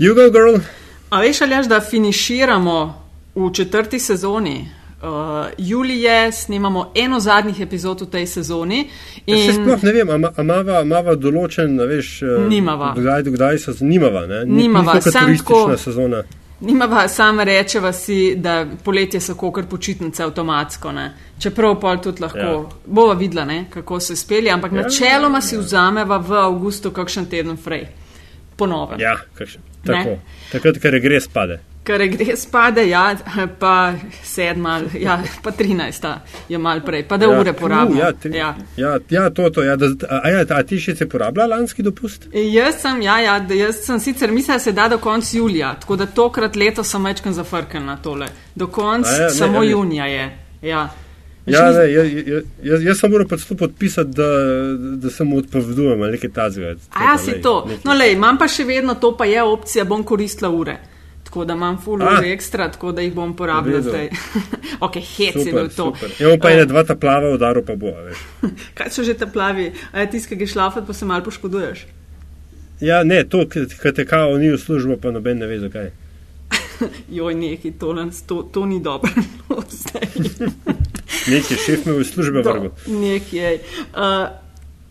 Jugo Girl. A veš, ali da finiširamo v četrti sezoni? Uh, julije snemamo eno zadnjih epizod v tej sezoni. In... Se sploh ne vem, imamo ama določen, veš, nimava. Kdaj, kdaj so nimava, ne? Nimava, ni samo turistična sezona. Nimava, samo rečeva si, da poletje so kot počitnice avtomatsko, ne? čeprav pol tudi lahko. Ja. Bova videla, ne? kako se spelje, ampak ja, načeloma ja. si vzameva v avgustu kakšen teden frej. Ponovno. Ja, kakšen. Tako. Takrat, ker gre spade. Ker gre spade, ja, pa sedma, ja, pa trinajsta je mal prej, pa da ja, ure porabimo. Ja, ja. ja, ja, to, to, ja, da, a, ja, a ti še si porabila lanski dopust? Jaz sem, ja, ja, jaz sem sicer mislila, da se da do konca julija, tako da tokrat leto sem večkrat zafrknila tole. Do konca ja, samo ne, junija je. Ja. Ja, ne, jaz, jaz, jaz sem moral pač to podpisati, da, da se mu odpovedujem ali kaj takega. Ja, si to. Nekaj. No, lej, imam pa še vedno to, pa je opcija, bom koristila ure. Tako da imam full ure ekstra, tako da jih bom porabila zdaj. ok, hec super, je bil to. Imamo pa ene dva ta plava, udaru pa bo. kaj so že ta plavi? A je tiskaj šlafat, pa se mal poškoduješ? Ja, ne, to, kar te kao ni v službo, pa noben ne ve zakaj. Joj, neki, to, to, to ni dobro. Nekje šef me v službe vrgo. Nekje. Uh,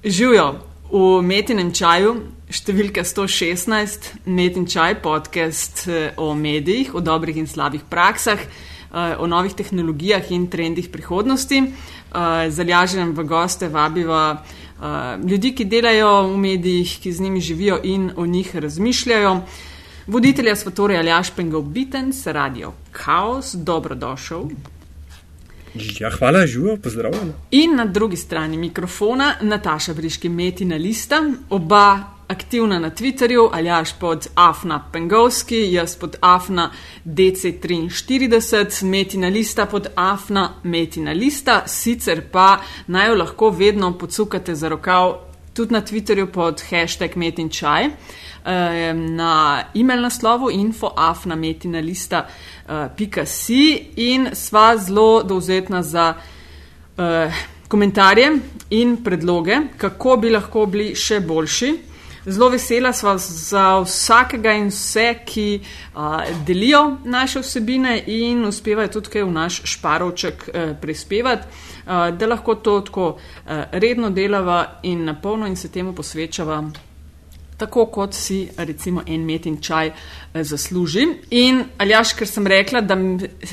živijo v Metinem čaju, številka 116, Metin čaj, podcast uh, o medijih, o dobrih in slabih praksah, uh, o novih tehnologijah in trendih prihodnosti. Uh, Zalažem v goste vabiva uh, ljudi, ki delajo v medijih, ki z njimi živijo in o njih razmišljajo. Voditelja Svatorja Aljaš Pengov Bitens, radio Chaos, dobrodošel. Ja, hvala, živo, pozdravljena. In na drugi strani mikrofona Nataša Briški, Metina Lista, oba aktivna na Twitterju, Aljaš pod Afna Pengovski, jaz pod Afna DC43, Metina Lista pod Afna Metina Lista, sicer pa naj jo lahko vedno podsukate za rokav tudi na Twitterju pod hashtag Metin Čaj. Na e-mail naslovu infoafnametinalista.com pika.si in sva zelo dovzetna za uh, komentarje in predloge, kako bi lahko bili še boljši. Zelo vesela sva za vsakega in vse, ki uh, delijo naše vsebine in uspevajo tudi kaj v naš šparovček uh, prispevati, da lahko to tako uh, redno delava in na polno in se temu posvečava tako kot si recimo en metin čaj eh, zasluži. In aljaš, ker sem rekla, da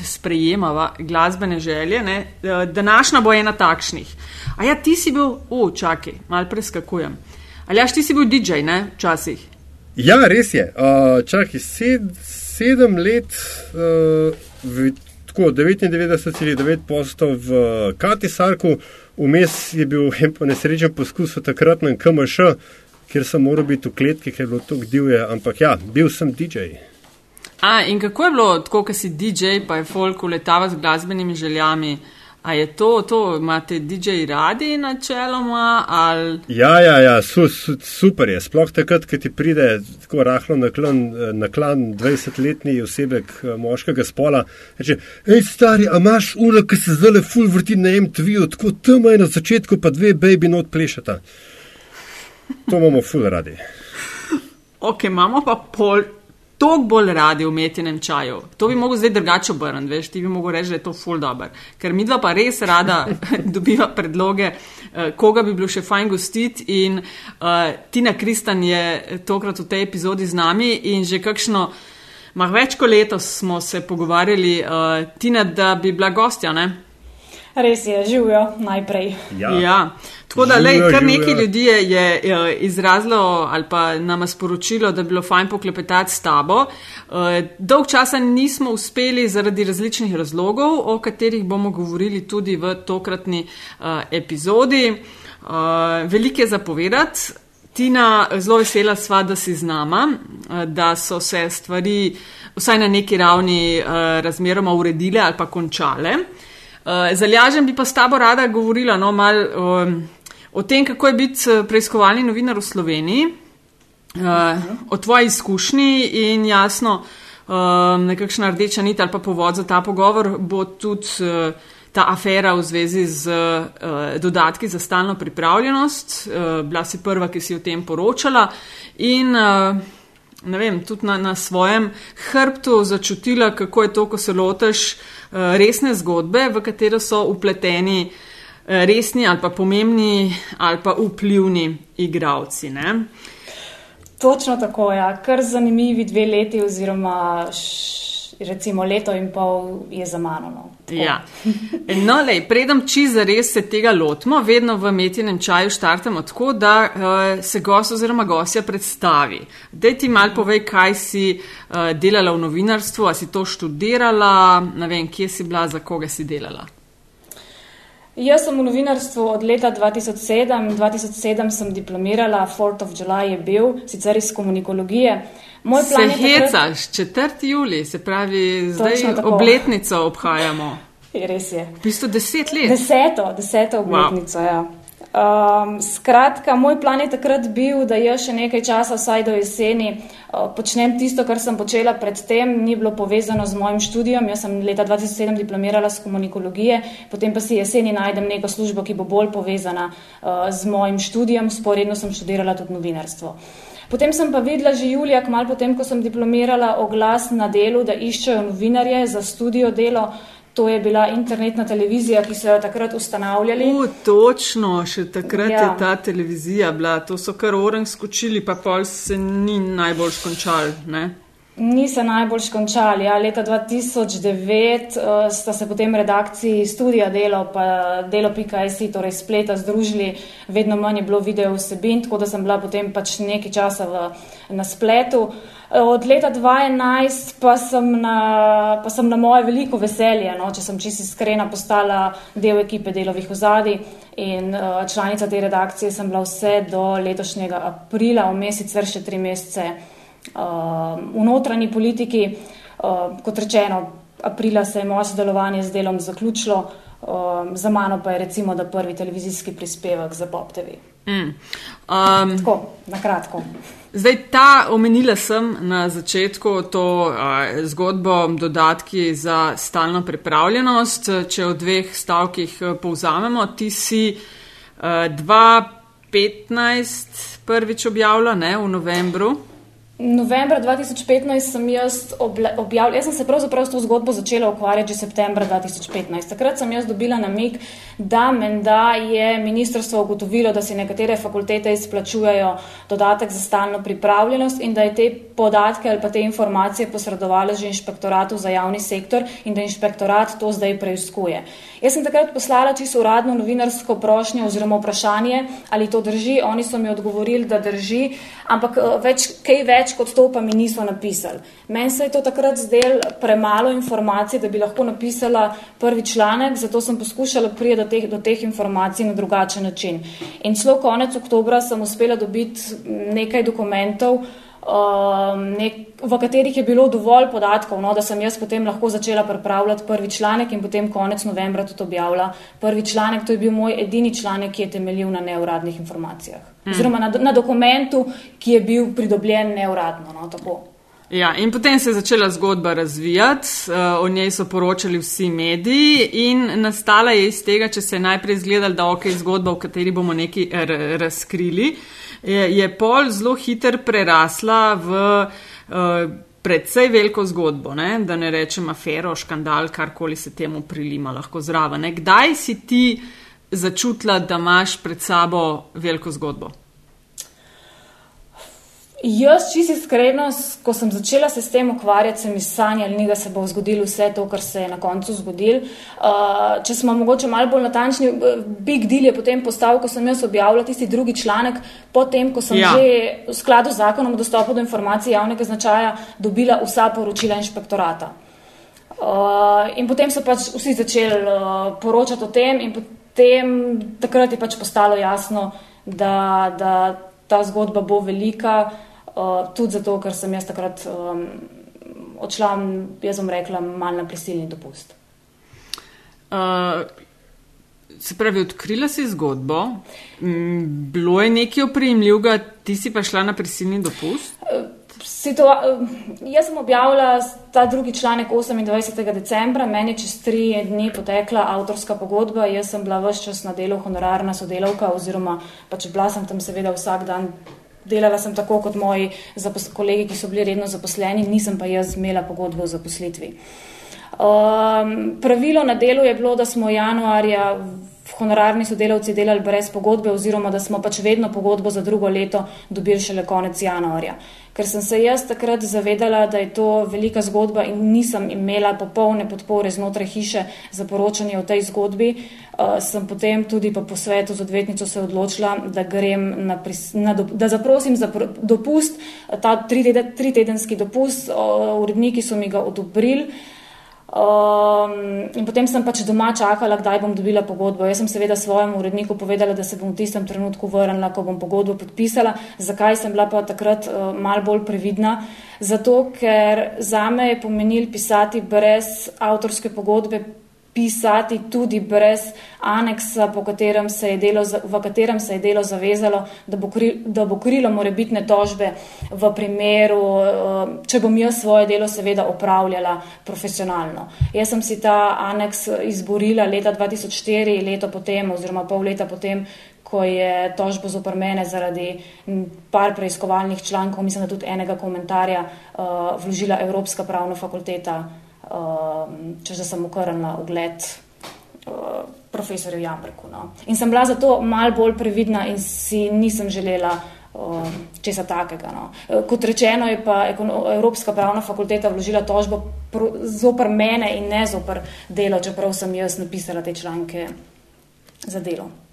sprejemava glasbene želje, ne, eh, današnja bo ena takšnih. A ja, ti si bil, u, čakaj, mal preskakujem. Aljaš, ti si bil DJ, ne, včasih. Ja, res je. Uh, čakaj, sed, sedem let, uh, tako 99,9 postov v Katisarku, vmes je bil en po nesrečen poskus v takratnem KMŠ kjer sem moral biti v kletki, ker je bilo tako divje, ampak ja, bil sem DJ. A, in kako je bilo, tako, ko si DJ, pa je folk uletava z glasbenimi željami? A je to, to imate DJ radi načeloma? Ali... Ja, ja, ja su, su, super je. Sploh takrat, ko ti pride tako rahlo na klan, na klan 20-letni osebek eh, moškega spola, reče: hej, stari, a imaš uro, ki se zdaj le full vrti na MTV, tako tam je na začetku, pa dve baby not plešata. To imamo ful radi. Ok, imamo pa pol. Tok bolj radi v metinem čaju. To bi mogel zdaj drugače obrniti, veš, ti bi mogel reči, da je to full dobro. Ker mi dva pa res rada dobiva predloge, uh, koga bi bilo še fajn gostiti. In uh, Tina Kristan je tokrat v tej epizodi z nami in že kakšno, mah več kot letos smo se pogovarjali, uh, Tina, da bi bila gostja, ne? Res je, živijo najprej. Ja. ja. Tako da, lej, kar nekaj ljudi je, je, izrazilo ali pa nam sporočilo, da bi bilo fajn poklepetati s tabo. Uh, dolg časa nismo uspeli zaradi različnih razlogov, o katerih bomo govorili tudi v tokratni uh, epizodi. Uh, Veliko je zapovedati. Tina, zelo vesela sva, da si z nama, da so se stvari vsaj na neki ravni razmeroma uredile ali pa končale. Zalažem bi pa s tabo rada govorila no, malo o tem, kako je biti eh, preiskovalni novinar v Sloveniji, uh, o tvoji izkušnji in jasno, um, nekakšna rdeča nit ali pa povod za ta pogovor bo tudi uh, ta afera v zvezi z uh, dodatki za stalno pripravljenost. Uh, bila si prva, ki si o tem poročala in uh, ne vem, tudi na, na svojem hrbtu začutila, kako je to, ko se lotiš uh, resne zgodbe, v katero so upleteni uh, resni ali pa pomembni ali pa vplivni igravci. Ne? Točno tako, ja. kar zanimivi dve leti oziroma. Recimo leto in pol je za mano. No. Ja. No, lej, predem, če za res se tega lotimo, vedno v metinem čaju štartamo tako, da uh, se gost oziroma gostja predstavi. Dej ti mal povej, kaj si uh, delala v novinarstvu, a si to študirala, ne vem, kje si bila, za koga si delala. Jaz sem v novinarstvu od leta 2007. 2007 sem diplomirala, 4. of July je bil, sicer iz komunikologije. Moj plan se je hecaš, takrat... 4. juli, se pravi, zdaj obletnico obhajamo. Res je. V bistvu deset let. Deseto, deseto obletnico, wow. ja. Um, skratka, moj plan je takrat bil, da jaz še nekaj časa, vsaj do jeseni, uh, počnem tisto, kar sem počela predtem, ni bilo povezano z mojim študijem. Jaz sem leta 2007 diplomirala z komunikologije, potem pa si jeseni najdem neko službo, ki bo bolj povezana uh, z mojim študijem, sporedno sem študirala tudi novinarstvo. Potem sem pa videla že julija, malo potem, ko sem diplomirala, oglas na delu, da iščejo novinarje za študijo delo. To je bila internetna televizija, ki so jo takrat ustanavljali. U, točno, še takrat ja. je ta televizija bila. To so kar orang skočili, pa pol se ni najbolj skončal. Niso najbolj končali. Ja. Leta 2009 uh, eh, sta se potem redakciji studija Delo in Delo.js, torej spleta, združili, vedno manj je bilo video vsebin, tako da sem bila potem pač nekaj časa v, na spletu. Uh, od leta 2011 pa sem na, pa sem na moje veliko veselje, no, če sem čisto iskrena, postala del ekipe delovih ozadij in uh, članica te redakcije sem bila vse do letošnjega aprila, v mesec, še tri mesece. Um, v notranji politiki, um, kot rečeno, aprila se je moje sodelovanje z delom zaključilo, um, za mano pa je recimo, da prvi televizijski prispevek za Pop TV. Mm. Um, Tako, na kratko. Zdaj, ta omenila sem na začetku to uh, zgodbo dodatki za stalno pripravljenost. Če v dveh stavkih uh, povzamemo, ti si uh, 2015 prvič objavila, ne v novembru. Novembra 2015 sem jaz objavila, jaz sem se pravzaprav s to zgodbo začela ukvarjati že septembra 2015. Takrat sem jaz dobila namig, da menda je ministrstvo ugotovilo, da si nekatere fakultete izplačujejo dodatek za stalno pripravljenost in da je te podatke ali pa te informacije posredovala že inšpektoratu za javni sektor in da inšpektorat to zdaj preizkuje. Jaz sem takrat poslala čisto uradno novinarsko prošnjo oziroma vprašanje, ali to drži. Oni so mi odgovorili, da drži, ampak eh, več, kaj več kot to pa mi niso napisali. Meni se je to takrat zdel premalo informacij, da bi lahko napisala prvi članek, zato sem poskušala priti do teh, do teh informacij na drugačen način. In celo konec oktobra sem uspela dobiti nekaj dokumentov, Um, nek, v katerih je bilo dovolj podatkov, no, da sem jaz potem lahko začela pripravljati prvi članek in potem konec novembra tudi objavila prvi članek. To je bil moj edini članek, ki je temeljil na neuradnih informacijah. Hmm. Oziroma na, na dokumentu, ki je bil pridobljen neuradno. No, Ja, in potem se je začela zgodba razvijati, uh, o njej so poročali vsi mediji in nastala je iz tega, če se je najprej izgledalo, da ok, zgodba, v kateri bomo nekaj razkrili. Uh, je, je pol zelo hiter prerasla v uh, predvsej veliko zgodbo, ne? da ne rečem afero, škandal, karkoli se temu prilima lahko zraven. Kdaj si ti začutila, da imaš pred sabo veliko zgodbo? Jaz, čisto iskreno, ko sem začela se s tem ukvarjati, sem sanjala, da se bo zgodilo vse to, kar se je na koncu zgodilo. Uh, če smo mogoče malo bolj natančni, big deal je potem postal, ko sem jaz objavila tisti drugi članek, potem, ko sem ja. že v skladu z zakonom o dostopu do informacij javnega značaja dobila vsa poročila inšpektorata. Uh, in potem so pač vsi začeli uh, poročati o tem, in potem takrat je pač postalo jasno, da, da ta zgodba bo velika. Uh, tudi zato, ker sem jaz takrat um, odšla, jaz bom rekla, malo na prisilni dopust. Uh, se pravi, odkrila si zgodbo, bilo je nekaj oprijemljivega, ti si pa šla na prisilni dopust? Situa jaz sem objavila ta drugi članek 28. decembra, meni je čez tri dni potekla avtorska pogodba, jaz sem bila vse čas na delu honorarna sodelavka oziroma pač bila sem tam seveda vsak dan delala sem tako kot moji kolegi, ki so bili redno zaposleni, nisem pa jaz imela pogodbo o zaposlitvi. Um, pravilo na delu je bilo, da smo januarja honorarni sodelavci delali brez pogodbe oziroma da smo pač vedno pogodbo za drugo leto dobili šele konec januarja. Ker sem se jaz takrat zavedala, da je to velika zgodba in nisem imela popolne podpore znotraj hiše za poročanje o tej zgodbi, uh, sem potem tudi po posvetu z odvetnico se odločila, da grem na, na da zaprosim za dopust, ta tri, tri tedenski dopust, uh, uredniki so mi ga odobrili. Um, in potem sem pač doma čakala, kdaj bom dobila pogodbo. Jaz sem seveda svojemu uredniku povedala, da se bom v tistem trenutku vrnila, ko bom pogodbo podpisala. Zakaj sem bila pa takrat uh, mal bolj previdna? Zato, ker za me je pomenil pisati brez avtorske pogodbe pisati tudi brez aneksa, katerem delo, v katerem se je delo zavezalo, da bo, kri, da bo krilo morebitne tožbe v primeru, eh, če bom jaz svoje delo seveda opravljala profesionalno. Jaz sem si ta aneks izborila leta 2004, leto potem oziroma pol leta potem, ko je tožbo zopr mene zaradi par preiskovalnih člankov, mislim, da tudi enega komentarja, uh, vložila Evropska pravna fakulteta um, če že sem ukrnila ugled uh, profesorju Jambrku. No. In sem bila zato mal bolj previdna in si nisem želela uh, česa takega. No. Uh, kot rečeno je pa Evropska pravna fakulteta vložila tožbo zopr mene in ne zopr delo, čeprav sem jaz napisala te članke za delo.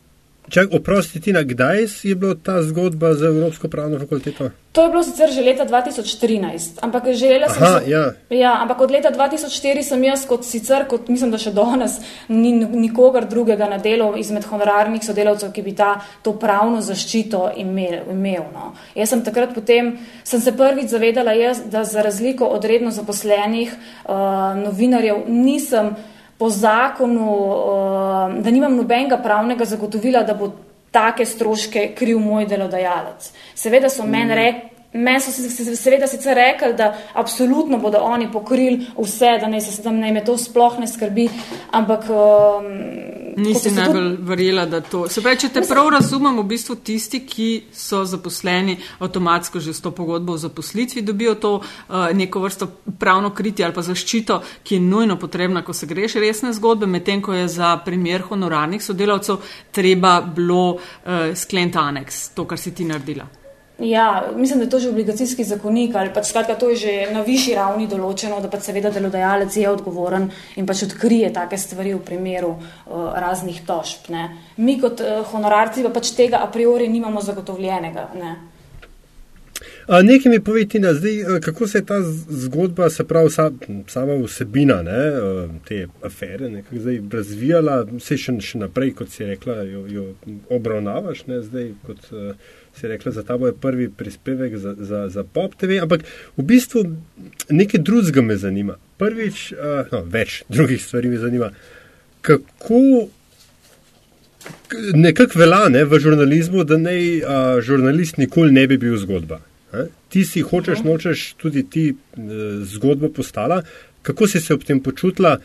Čak, oprosti, Tina, kdaj je bila ta zgodba za Evropsko pravno fakulteto? To je bilo sicer že leta 2013, ampak želela sem. Aha, ja. ja, ampak od leta 2004 sem jaz, kot sicer, kot mislim, da še danes, ni nikogar drugega na delu izmed honorarnih sodelavcev, ki bi ta, to pravno zaščito imel. imel no. Jaz sem takrat potem, sem se prvič zavedala, jaz, da za razliko od redno zaposlenih uh, novinarjev nisem po zakonu, uh, da nimam nobenega pravnega zagotovila, da bo take stroške kriv moj delodajalec. Seveda so mm. meni rekli, Meni so se seveda sicer rekli, da absolutno bodo oni pokrili vse, da naj se tam naj me to sploh ne skrbi, ampak. Um, Nisi najbolj tudi... verjela, da to. Se pravi, če te prav razumem, v bistvu tisti, ki so zaposleni avtomatsko že s to pogodbo o zaposlitvi, dobijo to uh, neko vrsto pravno kritje ali pa zaščito, ki je nujno potrebna, ko se greš resne zgodbe, medtem ko je za primer honorarnih sodelavcev treba bilo uh, skleniti aneks, to, kar si ti naredila. Ja, mislim, da je to že obligacijski zakonik ali pač skratka, to je že na višji ravni določeno, da pač seveda delodajalec je odgovoren in pač odkrije take stvari v primeru uh, raznih tožb. Ne. Mi kot uh, honorarci pa pač tega a priori nimamo zagotovljenega. Ne. Nekaj mi povedi, zdaj, kako se je ta zgodba, se pravi, sa, sama vsebina ne, te afere, nekako zdaj razvijala, se še, še naprej, kot si rekla, jo, jo obravnavaš, ne, zdaj kot. Uh, si rekla, za ta bo prvi prispevek za, za, za Pop TV, ampak v bistvu nekaj drugega me zanima. Prvič, uh, no, več drugih stvari me zanima. Kako nekako velja ne, v žurnalizmu, da naj uh, žurnalist nikoli ne bi bil zgodba. Eh? Ti si hočeš, -huh. nočeš tudi ti uh, zgodbo postala. Kako si se ob tem počutila?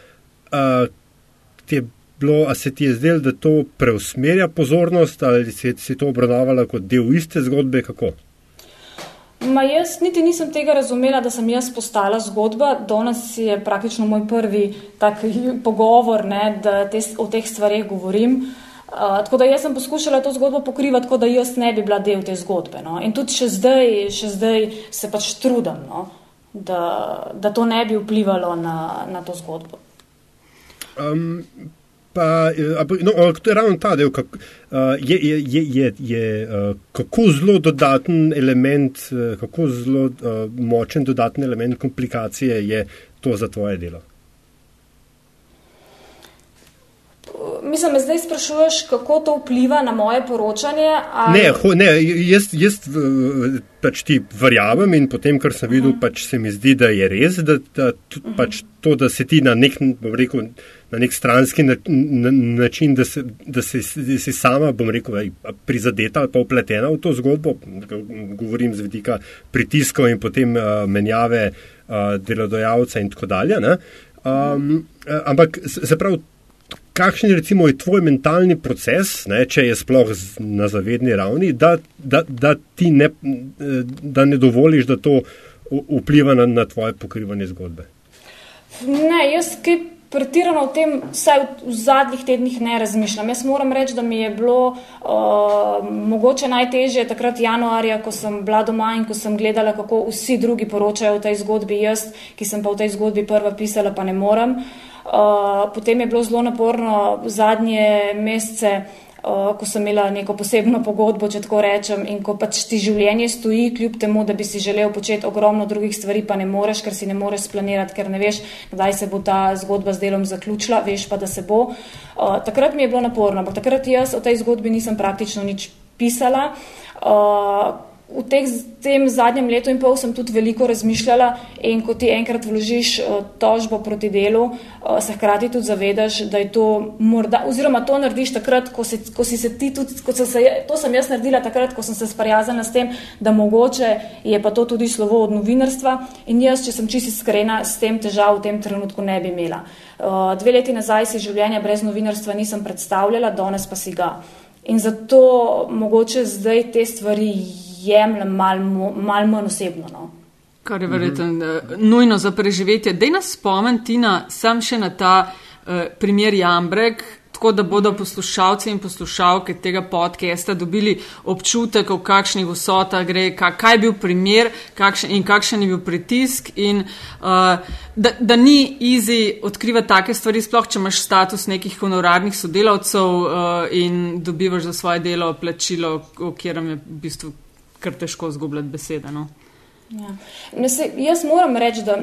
Uh, bilo, a se ti je zdelo, da to preusmerja pozornost ali si, si to obravnavala kot del iste zgodbe? Kako? Ma jaz niti nisem tega razumela, da sem jaz postala zgodba. Danes je praktično moj prvi tak pogovor, ne, da te, o teh stvarih govorim. Uh, tako da jaz sem poskušala to zgodbo pokrivati, tako da jaz ne bi bila del te zgodbe. No. In tudi še zdaj, še zdaj se pač trudim, no, da, da to ne bi vplivalo na, na to zgodbo. Um, Pa, eh, no, to je ravno ta del, kak, uh, je, je, je, je, kako zelo dodaten element, kako zelo močen dodaten element komplikacije je to za tvoje delo. Mislim, me zdaj sprašuješ, kako to vpliva na moje poročanje? Ali... Ne, ho, ne, jaz, jaz pač ti verjamem in potem, kar sem videl, uh mhm. -huh. pač se mi zdi, da je res, da, da t, uh mhm. -huh. pač to, da se ti na nek, rekel, na nek stranski na, na, način, da, se, da, se, da si sama, bom rekel, prizadeta ali pa upletena v to zgodbo, govorim z vidika pritiskov in potem uh, menjave uh, delodajalca in tako dalje. Um, ampak se pravi kakšen recimo, je tvoj mentalni proces, ne, če je sploh na zavedni ravni, da, da, da ti ne, da ne dovoliš, da to vpliva na, na tvoje pokrivanje zgodbe? Ne, jaz kaj pretirano o tem, vsaj v zadnjih tednih ne razmišljam. Jaz moram reči, da mi je bilo uh, mogoče najtežje takrat januarja, ko sem bila doma in ko sem gledala, kako vsi drugi poročajo o tej zgodbi, jaz, ki sem pa v tej zgodbi prva pisala, pa ne morem. Uh, potem je bilo zelo naporno zadnje mesece ko sem imela neko posebno pogodbo, če tako rečem, in ko pač ti življenje stoji, kljub temu, da bi si želel početi ogromno drugih stvari, pa ne moreš, ker si ne moreš splanirati, ker ne veš, kdaj se bo ta zgodba z delom zaključila, veš pa, da se bo. Uh, takrat mi je bilo naporno, ampak takrat jaz o tej zgodbi nisem praktično nič pisala. V teh, tem zadnjem letu in pol sem tudi veliko razmišljala in ko ti enkrat vložiš uh, tožbo proti delu, uh, se hkrati tudi zavedaš, da je to morda, oziroma to narediš takrat, ko, si, ko si se ti tudi, ko sem se, to sem jaz naredila takrat, ko sem se sparjazala s tem, da mogoče je pa to tudi slovo od novinarstva in jaz, če sem čisto iskrena, s tem težav v tem trenutku ne bi imela. Uh, dve leti nazaj si življenja brez novinarstva nisem predstavljala, danes pa si ga. In zato mogoče zdaj te stvari jemljem malo mal manj osebno. No. Kar je verjetno mm -hmm. nujno za preživetje. Dej nas spomniti na sam še na ta uh, primer Jambrek, tako da bodo poslušalci in poslušalke tega podcasta dobili občutek, v kakšnih vsotah gre, kaj je bil primer kakšen, in kakšen je bil pritisk. In, uh, da, da ni easy odkrivati take stvari, sploh če imaš status nekih honorarnih sodelavcev uh, in dobivaš za svoje delo plačilo, v katerem je v bistvu kar težko zgubljati besede. No? Ja. Se, jaz moram reči, da,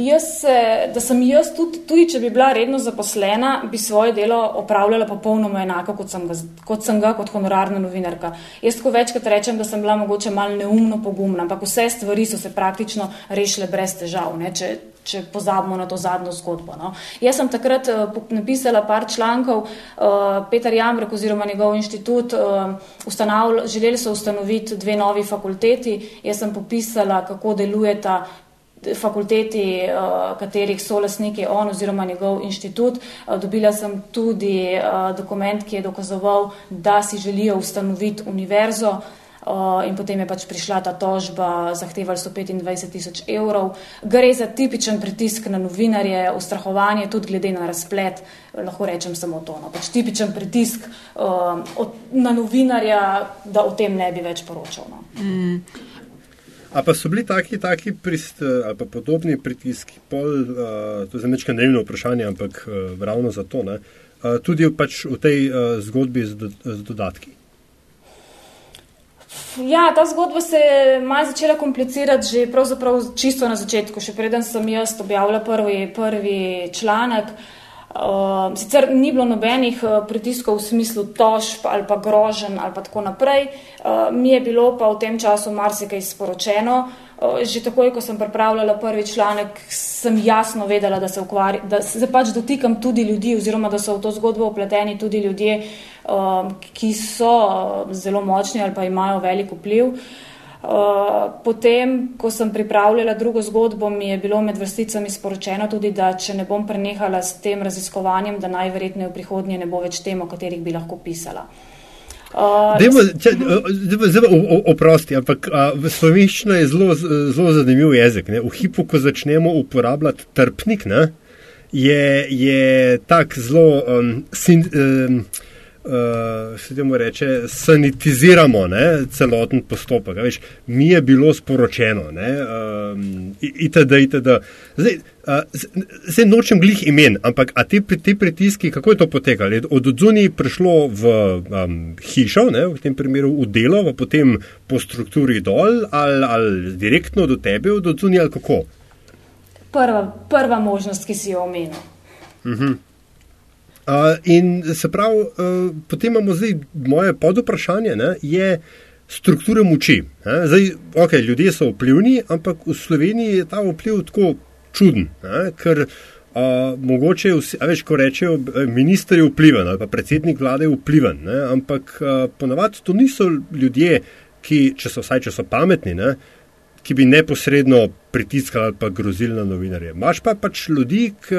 jaz se, da sem jaz tudi, tudi, če bi bila redno zaposlena, bi svoje delo opravljala popolnoma enako, kot sem ga kot, sem ga, kot honorarna novinarka. Jaz tako večkrat rečem, da sem bila mogoče malo neumno pogumna, ampak vse stvari so se praktično rešile brez težav. Ne? Če, če pozabimo na to zadnjo zgodbo. No. Jaz sem takrat uh, napisala par člankov, uh, Peter Jamrek oziroma njegov inštitut, uh, želeli so ustanoviti dve novi fakulteti, jaz sem popisala, kako delujeta fakulteti, katerih so lasniki on oziroma njegov inštitut. Dobila sem tudi dokument, ki je dokazoval, da si želijo ustanoviti univerzo. In potem je pač prišla ta tožba, zahtevali so 25 tisoč evrov. Gre za tipičen pritisk na novinarje, ustrahovanje, tudi glede na razplet, lahko rečem samo to. No. Pač tipičen pritisk uh, od, na novinarja, da o tem ne bi več poročal. No. Mm. A pa so bili taki, taki prist, ali pa podobni pritiski, pol, uh, to je za nečka nevno vprašanje, ampak uh, ravno zato, ne, uh, tudi pač v tej uh, zgodbi z, do, z dodatki. Ja, ta zgodba se je malo začela komplicirati že čisto na začetku, še preden sem jaz objavila prvi, prvi članek. Uh, sicer ni bilo nobenih uh, pritiskov v smislu tožb ali pa grožen ali pa tako naprej, uh, mi je bilo pa v tem času marsikaj sporočeno. Uh, že takoj, ko sem pripravljala prvi članek, sem jasno vedela, da se, ukvari, da se pač dotikam tudi ljudi oziroma da so v to zgodbo upleteni tudi ljudje, uh, ki so uh, zelo močni ali pa imajo velik vpliv. Uh, potem, ko sem pripravljala drugo zgodbo, mi je bilo med vrsticami sporočeno tudi, da če ne bom prenehala s tem raziskovanjem, da najverjetneje v prihodnje ne bo več tem, o katerih bi lahko pisala. Uh, zelo oprosti, ampak a, v slovenščini je zelo, zelo zanimiv jezik. Ne? V hipu, ko začnemo uporabljati trpnik, ne? je, je tak zelo. Um, sin, um, uh, se temu reče, sanitiziramo ne, celoten postopek. Veš, mi je bilo sporočeno, um, itd. itd. Zdaj, uh, zdaj nočem glih imen, ampak te, te pritiski, kako je to potekalo? Od odzuni prišlo v um, hišo, ne, v tem primeru v delo, pa potem po strukturi dol, ali, ali direktno do tebe, od odzuni ali kako? Prva, prva možnost, ki si jo omenil. Uh mhm. -huh. Uh, in se pravi, uh, potem imamo zdaj moje podoprašanje, ne, je struktura moči. Zdaj, okay, ljudje so vplivni, ampak v Sloveniji je ta vpliv tako čuden, ne, ker uh, mogoče, vsi, veš, ko rečejo, minister je vpliven ali pa predsednik vlade je vpliven, ne, ampak uh, ponavadi to niso ljudje, ki, če so vsaj če so pametni, ne, ki bi neposredno pritiskali ali pa grozili na novinarje. Maš pa pač ljudi, ki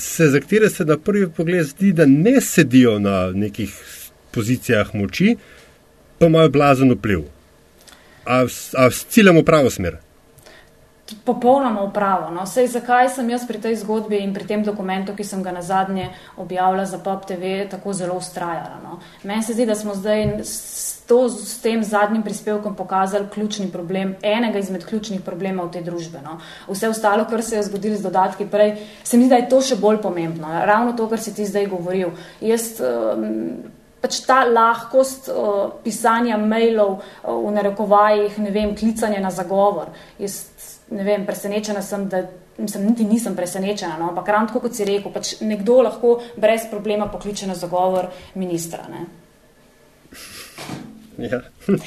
se, za katere se na prvi pogled zdi, da ne sedijo na nekih pozicijah moči, pa imajo blazen vpliv. A, a ciljamo pravo smer? Popolnoma upravo. No. Sej, zakaj sem jaz pri tej zgodbi in pri tem dokumentu, ki sem ga na zadnje objavila za POP TV, tako zelo ustrajala? No. Meni se zdi, da smo zdaj s, to, s tem zadnjim prispevkom pokazali ključni problem, enega izmed ključnih problemov te družbe. No. Vse ostalo, kar se je zgodilo z dodatki prej, se mi zdi, da je to še bolj pomembno. Ravno to, kar si ti zdaj govoril. Jaz, um, Pač ta lahkost uh, pisanja mailov uh, v narekovajih, ne vem, klicanje na zagovor. Jaz ne vem, presenečena sem, da mislim, niti nisem presenečena, no, ampak ravno kot si rekel, pač nekdo lahko brez problema pokliče na zagovor ministra. Ne. Ja.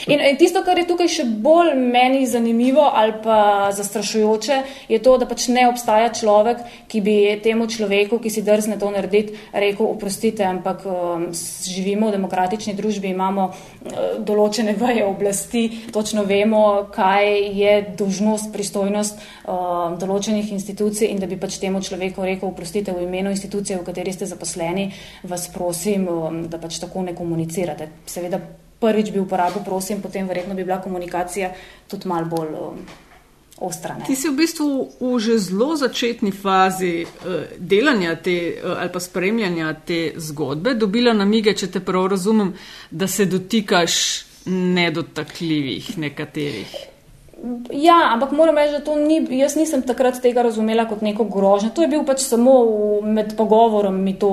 in, in tisto, kar je tukaj še bolj meni zanimivo ali pa zastrašujoče, je to, da pač ne obstaja človek, ki bi temu človeku, ki si drzne to narediti, rekel: oprostite, ampak um, živimo v demokratični družbi, imamo uh, določene vaje oblasti, točno vemo, kaj je dožnost, pristojnost uh, določenih institucij in da bi pač temu človeku rekel: oprostite, v imenu institucije, v kateri ste zaposleni, vas prosim, um, da pač tako ne komunicirate. Seveda, prvič bi uporabil, prosim, potem verjetno bi bila komunikacija tudi mal bolj um, ostra. Ne? Ti si v bistvu v že zelo začetni fazi uh, delanja te uh, ali pa spremljanja te zgodbe dobila namige, če te prav razumem, da se dotikaš nedotakljivih nekaterih. Ja, ampak moram reči, da to ni, jaz nisem takrat tega razumela kot neko grožnjo. To je bil pač samo med pogovorom mi to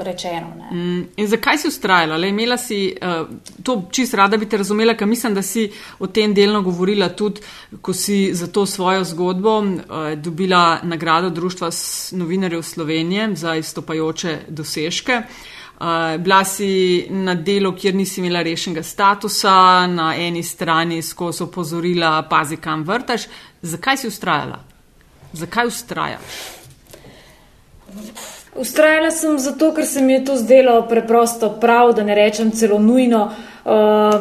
rečeno. Mm, in zakaj si ustrajala? Le, imela si uh, to čist rada bi te razumela, ker mislim, da si o tem delno govorila tudi, ko si za to svojo zgodbo uh, dobila nagrado Društva novinarjev Slovenije za izstopajoče dosežke. Uh, Uh, bila si na delu, kjer nisi imela rešenega statusa, na eni strani skozi opozorila, pazi, kam vrtaš. Zakaj si ustrajala? Zakaj ustrajaš? Ustrajala sem zato, ker se mi je to zdelo preprosto prav, da ne rečem celo nujno. Uh,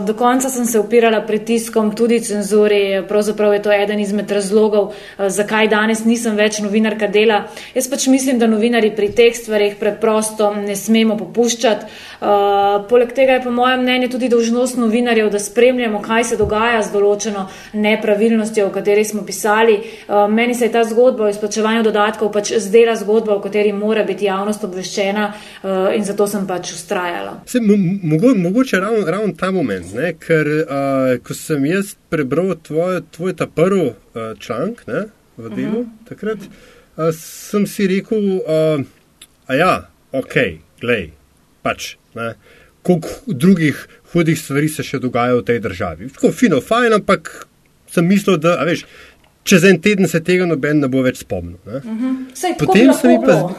do konca sem se upirala pritiskom, tudi cenzuri, pravzaprav je to eden izmed razlogov, uh, zakaj danes nisem več novinarka dela. Jaz pač mislim, da novinari pri teh stvarih preprosto ne smemo popuščati. Uh, poleg tega je po mojem mnenju tudi dožnost novinarjev, da spremljamo, kaj se dogaja z določeno nepravilnostjo, o kateri smo pisali. Meni se je ta zgodba o izplačevanju dodatkov pač zdela zgodba, o kateri mora biti javnost obveščena in zato sem pač ustrajala. Se, mo mogoče ravno rav ta moment, ne? ker uh, ko sem jaz prebral tvoj, tvoj ta prvi uh, članek v delu, uh mhm. -huh. takrat uh, sem si rekel, uh, a ja, ok, glej, pač, koliko drugih hudih stvari se še dogaja v tej državi. Tako fino, fajn, ampak sem mislil, da, a veš. Čez en teden se tega noben ne bo več spomnil. Uh -huh. Sej, potem se mi pa zdi,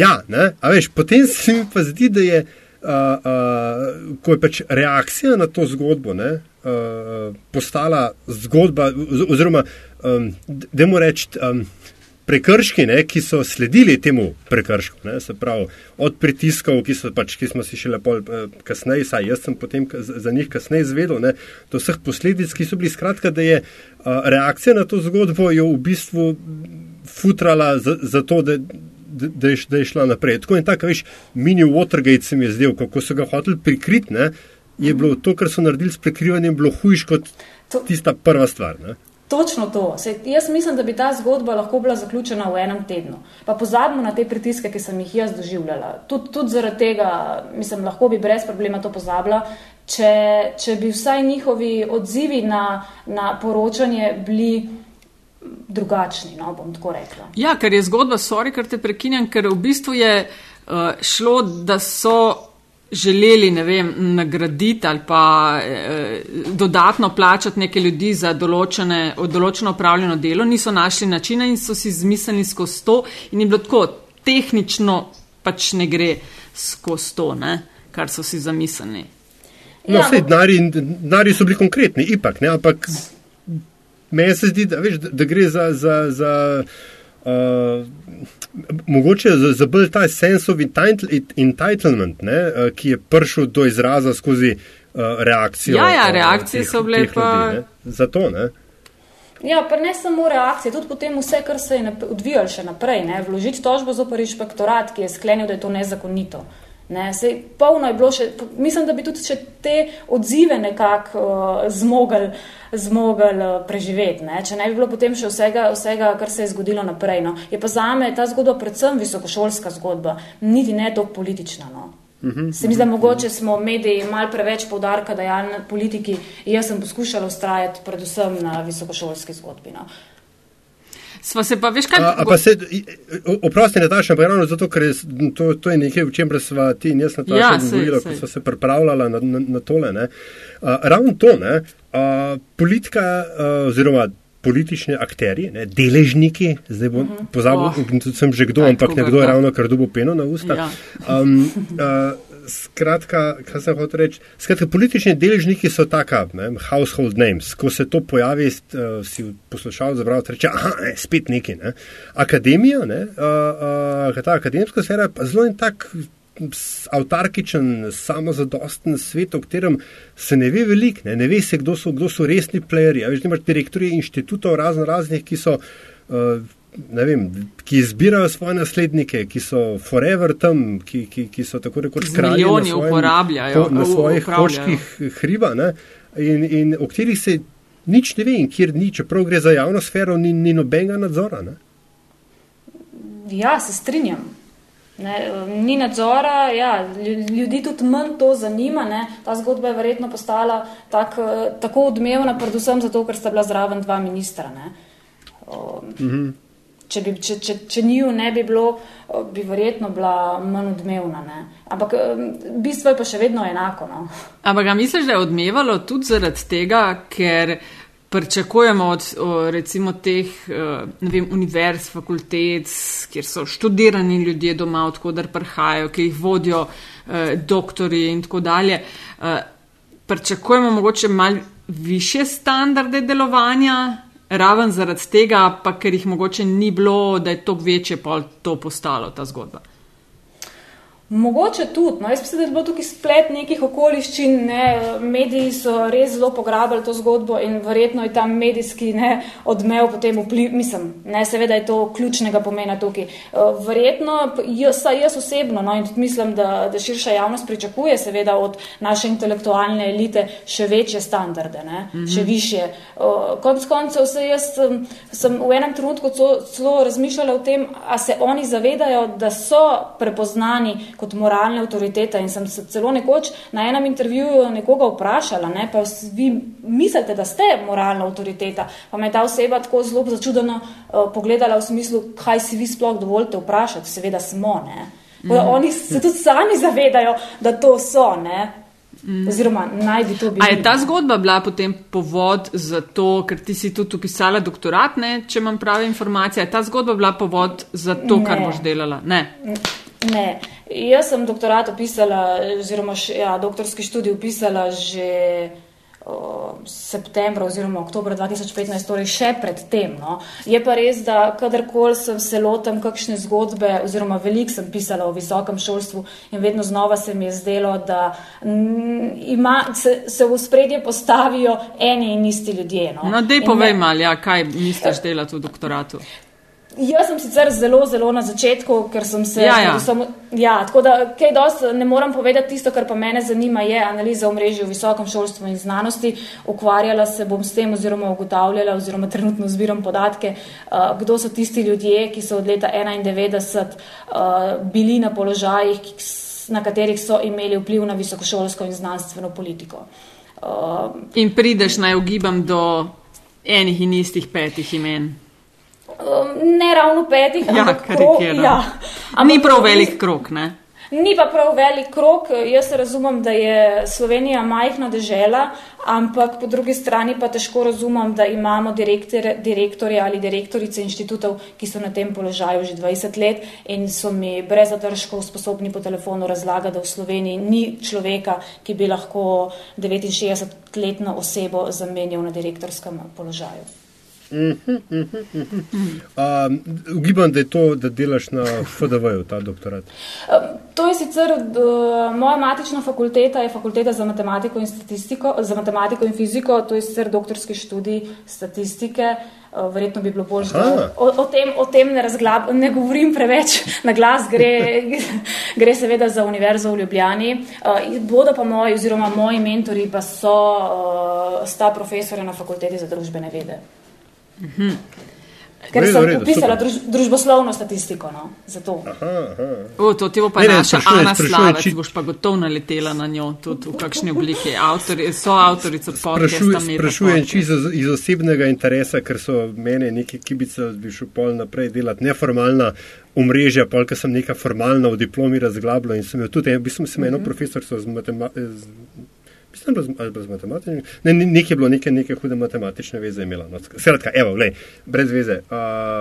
ja, veš, potem se mi pa zdi, da je uh, ko je pač reakcija na to zgodbo ne, uh, postala zgodba, oziroma um, da mu rečem. Um, Prekrški, ne, ki so sledili temu prekršku, ne, se pravi, od pritiskov, ki, pač, ki smo si še lepo kasneje, saj jaz sem potem za njih kasneje izvedel, ne, do vseh posledic, ki so bili skratka, da je uh, reakcija na to zgodbo jo v bistvu futrala za, za to, da, da, je, da je šla naprej. Tako in tako, veš, mini Watergate se mi je zdel, kako so ga hoteli prikriti, ne, je bilo to, kar so naredili s prikrivanjem, bilo hujš kot to, tista prva stvar. Ne. Točno to. Se, jaz mislim, da bi ta zgodba lahko bila zaključena v enem tednu. Pa pozabimo na te pritiske, ki sem jih jaz doživljala. Tudi tud zaradi tega, mislim, lahko bi brez problema to pozabila, če, če bi vsaj njihovi odzivi na, na poročanje bili drugačni, no, bom tako rekla. Ja, ker je zgodba, sorry, ker te prekinjam, ker v bistvu je uh, šlo, da so želeli, ne vem, nagraditi ali pa eh, dodatno plačati neke ljudi za določene, določeno upravljeno delo, niso našli načina in so si zmislili skozi to in je bilo tako, tehnično pač ne gre skozi to, ne, kar so si zamislili. No, ja, vse, denari so bili konkretni, ipak, ne, ampak meni se zdi, da, veš, da, da gre za, za, za uh, mogoče za, za bolj ta sense of entitlement, ne, uh, ki je prišel do izraza skozi uh, reakcijo. Ja, ja, reakcije uh, teh, so bile pa. Ljudi, Zato, ne. Ja, pa ne samo reakcije, tudi potem vse, kar se je odvijalo še naprej. Ne? Vložiti tožbo zoper inšpektorat, ki je sklenil, da je to nezakonito. Ne? Sej, polno je bilo še, mislim, da bi tudi še te odzive nekako uh, zmogli zmogel uh, preživeti. Ne? Če ne bi bilo potem še vsega, vsega kar se je zgodilo naprej. No? Je pa za me ta zgodba predvsem visokošolska zgodba, niti ne toliko politična. No? -hmm. Se mi zdi, da mogoče smo mediji malo preveč povdarka dajali na politiki jaz sem poskušala ustrajati predvsem na visokošolski zgodbi. No. Sva se pa veš kaj? A, a pa se, oprosti Nataša, pa ravno zato, ker je, to, to je nekaj, v čem sva ti in jaz Nataša ja, govorila, ko sva se pripravljala na, na, na tole. Ne. A, ravno to, ne, a, politika a, oziroma politični akteri, ne, deležniki, zdaj bom uh mhm. -huh. pozabil, oh. sem že kdo, ampak nekdo je ravno kar dubo peno na usta. Ja. Um, uh, skratka, kaj sem hotel reči? Skratka, politični deležniki so taka, ne, household names. Ko se to pojavi, uh, si poslušal, zabral, reče, aha, ne, spet neki. Ne. Akademija, ne, uh, uh, ta akademska sfera, pa zelo in tak avtarkičen, samozadosten svet, v katerem se ne ve veliko, ne, ne ve se, kdo so, kdo so resni playerji. Veš, imaš direktorje inštitutov razno raznih, ki so. Uh, Vem, ki izbirajo svoje naslednike, ki so forever tam, ki, ki, ki so tako rekoč kralji na, svojim, po, na svojih koških hriba ne, in, in o katerih se nič ne ve in kjer ni, čeprav gre za javno sfero, ni, ni nobenega nadzora. Ne. Ja, se strinjam. Ne, ni nadzora, ja, ljudi tudi manj to zanima. Ne. Ta zgodba je verjetno postala tak, tako odmevna, predvsem zato, ker sta bila zraven dva ministra. Um, mm -hmm. Če, bi, če, če, če njiju ne bi bilo, bi verjetno bila manj odmevna. Ne. Ampak bistvo je pa še vedno enako. No. Ampak misliš, da je odmevalo tudi zaradi tega, ker pričakujemo od recimo teh vem, univerz, fakultet, kjer so študirani ljudje doma, odkudar prihajajo, ki jih vodijo eh, doktori in tako dalje. Eh, pričakujemo mogoče mal više standarde delovanja, raven zaradi tega, pa ker jih mogoče ni bilo, da je to večje pol to postalo ta zgodba. Mogoče tudi. No. Jaz mislim, da je bilo tukaj splet nekih okoliščin. Ne. Mediji so res zelo pograbili to zgodbo in verjetno je tam medijski ne, odmev potem vpliv. Mislim, ne, seveda je to ključnega pomena tukaj. Eh, verjetno, jaz, jaz osebno, no, in tudi mislim, da, da širša javnost pričakuje seveda od naše intelektualne elite še večje standarde, ne, mm -hmm. še više. Eh, konc koncev se jaz sem, sem v enem trenutku celo razmišljala o tem, a se oni zavedajo, da so prepoznani kot moralne avtoritete. In sem se celo nekoč na enem intervjuju nekoga vprašala, ne, pa vi mislite, da ste moralna avtoriteta. Pa me je ta oseba tako zelo začudeno uh, pogledala v smislu, kaj si vi sploh dovolite vprašati. Seveda smo. Ne. Mm. Oni se tudi sami zavedajo, da to so. Ne. Mm. Oziroma, naj bi to bilo. Je ta zgodba bila potem povod za to, ker ti si tudi upisala doktorat, ne, če imam prave informacije? Je ta zgodba bila povod za to, ne. kar boš delala? Ne. ne. Jaz sem doktorat opisala, oziroma ja, doktorski študij opisala že o, septembra oziroma oktober 2015, torej še pred tem. No. Je pa res, da kadarkoli sem se lotem kakšne zgodbe, oziroma veliko sem pisala o visokem šolstvu in vedno znova se mi je zdelo, da ima, se, se v spredje postavijo eni in isti ljudje. No, no dej povej mal, ja, kaj misliš delati v doktoratu? Jaz sem sicer zelo, zelo na začetku, ker sem se. Ja, ja. Samo, ja, tako da, kaj dosti ne moram povedati, tisto, kar pa mene zanima, je analiza omrežja v visokem šolstvu in znanosti. Ukvarjala se bom s tem, oziroma ugotavljala, oziroma trenutno zbiram podatke, uh, kdo so tisti ljudje, ki so od leta 1991 uh, bili na položajih, na katerih so imeli vpliv na visokošolsko in znanstveno politiko. Uh, in prideš naj ugibam do enih in istih petih imen. Um, ne ravno petih, ja, ampak krok, ja. ampak ni prav velik krok. Ne? Ni pa prav velik krok. Jaz razumem, da je Slovenija majhna država, ampak po drugi strani pa težko razumem, da imamo direktorje ali direktorice inštitutov, ki so na tem položaju že 20 let in so mi brez zadržkov sposobni po telefonu razlagati, da v Sloveniji ni človeka, ki bi lahko 69-letno osebo zamenjal na direktorskem položaju. Ugibam, da je to, da delaš na FDV-ju, ta doktorat. Um, To je sicer uh, moja matična fakulteta, je fakulteta za matematiko in statistiko, za matematiko in fiziko, to je sicer doktorski študij statistike. Uh, verjetno bi bilo bolj žal. O, o, o tem ne, razglab, ne govorim preveč na glas, gre, gre seveda za Univerzo v Ljubljani. Uh, bodo pa moji, oziroma moji mentori, pa so uh, sta profesore na fakulteti za družbene vede. Uh mhm. -huh. Ker sem upisala druž, družboslovno statistiko. No, aha, aha. O, to ti bo pa ne, naša ne, Ana Slavec, či... boš pa gotovo naletela na njo, tudi v kakšni obliki. Avtori, so avtorica podcasta. Sprašujem čisto iz osebnega interesa, ker so mene neki kibice, bi šel pol naprej delati neformalna omrežja, pol, ker sem neka formalna v diplomi razglabljala in sem jo tudi, v bistvu sem eno -hmm. profesorico z matematiko. Mislim, da je bilo z matematiko. Ne, nekaj je bilo, nekaj, nekaj hude matematične veze imela. No, skratka, evo, lej, brez veze. Uh,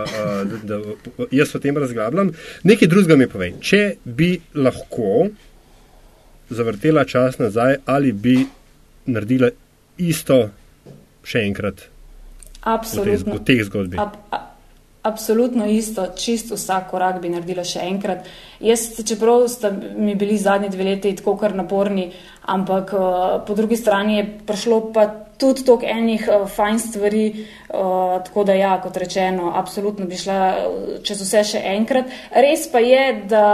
uh, da, da, jaz o tem razglabljam. Nekaj drugega mi povej. Če bi lahko zavrtela čas nazaj, ali bi naredila isto še enkrat? Absolutno. V teh zgodbih. Ab, ab, absolutno isto, čist vsak korak bi naredila še enkrat. Jaz, čeprav ste mi bili zadnji dve leti tako kar naporni, ampak uh, po drugi strani je prišlo pa tudi toliko enih uh, fajn stvari, uh, tako da ja, kot rečeno, absolutno bi šla čez vse še enkrat. Res pa je, da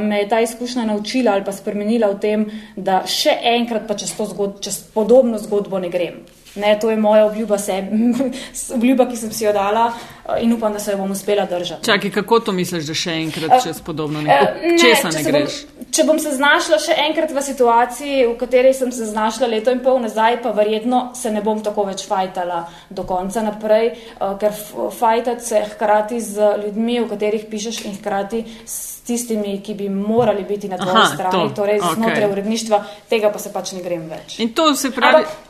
me je ta izkušnja naučila ali pa spremenila v tem, da še enkrat pa čez, zgod čez podobno zgodbo ne grem. Ne, to je moja obljuba, sebi, obljuba, ki sem si jo dala eh, in upam, da se jo bom uspela držati. Čakaj, kako to misliš, da še enkrat čez podobno nekaj? Uh, ne, Česa ne greš? Bom, če bom se znašla še enkrat v situaciji, v kateri sem se znašla leto in pol nazaj, pa verjetno se ne bom tako več fajtala do konca naprej, uh, ker fajtati se hkrati z ljudmi, v katerih pišeš in hkrati s tistimi, ki bi morali biti na tvoji strani, to. torej okay. znotraj uredništva, tega pa se pač ne grem več. In to se pravi. Ampak,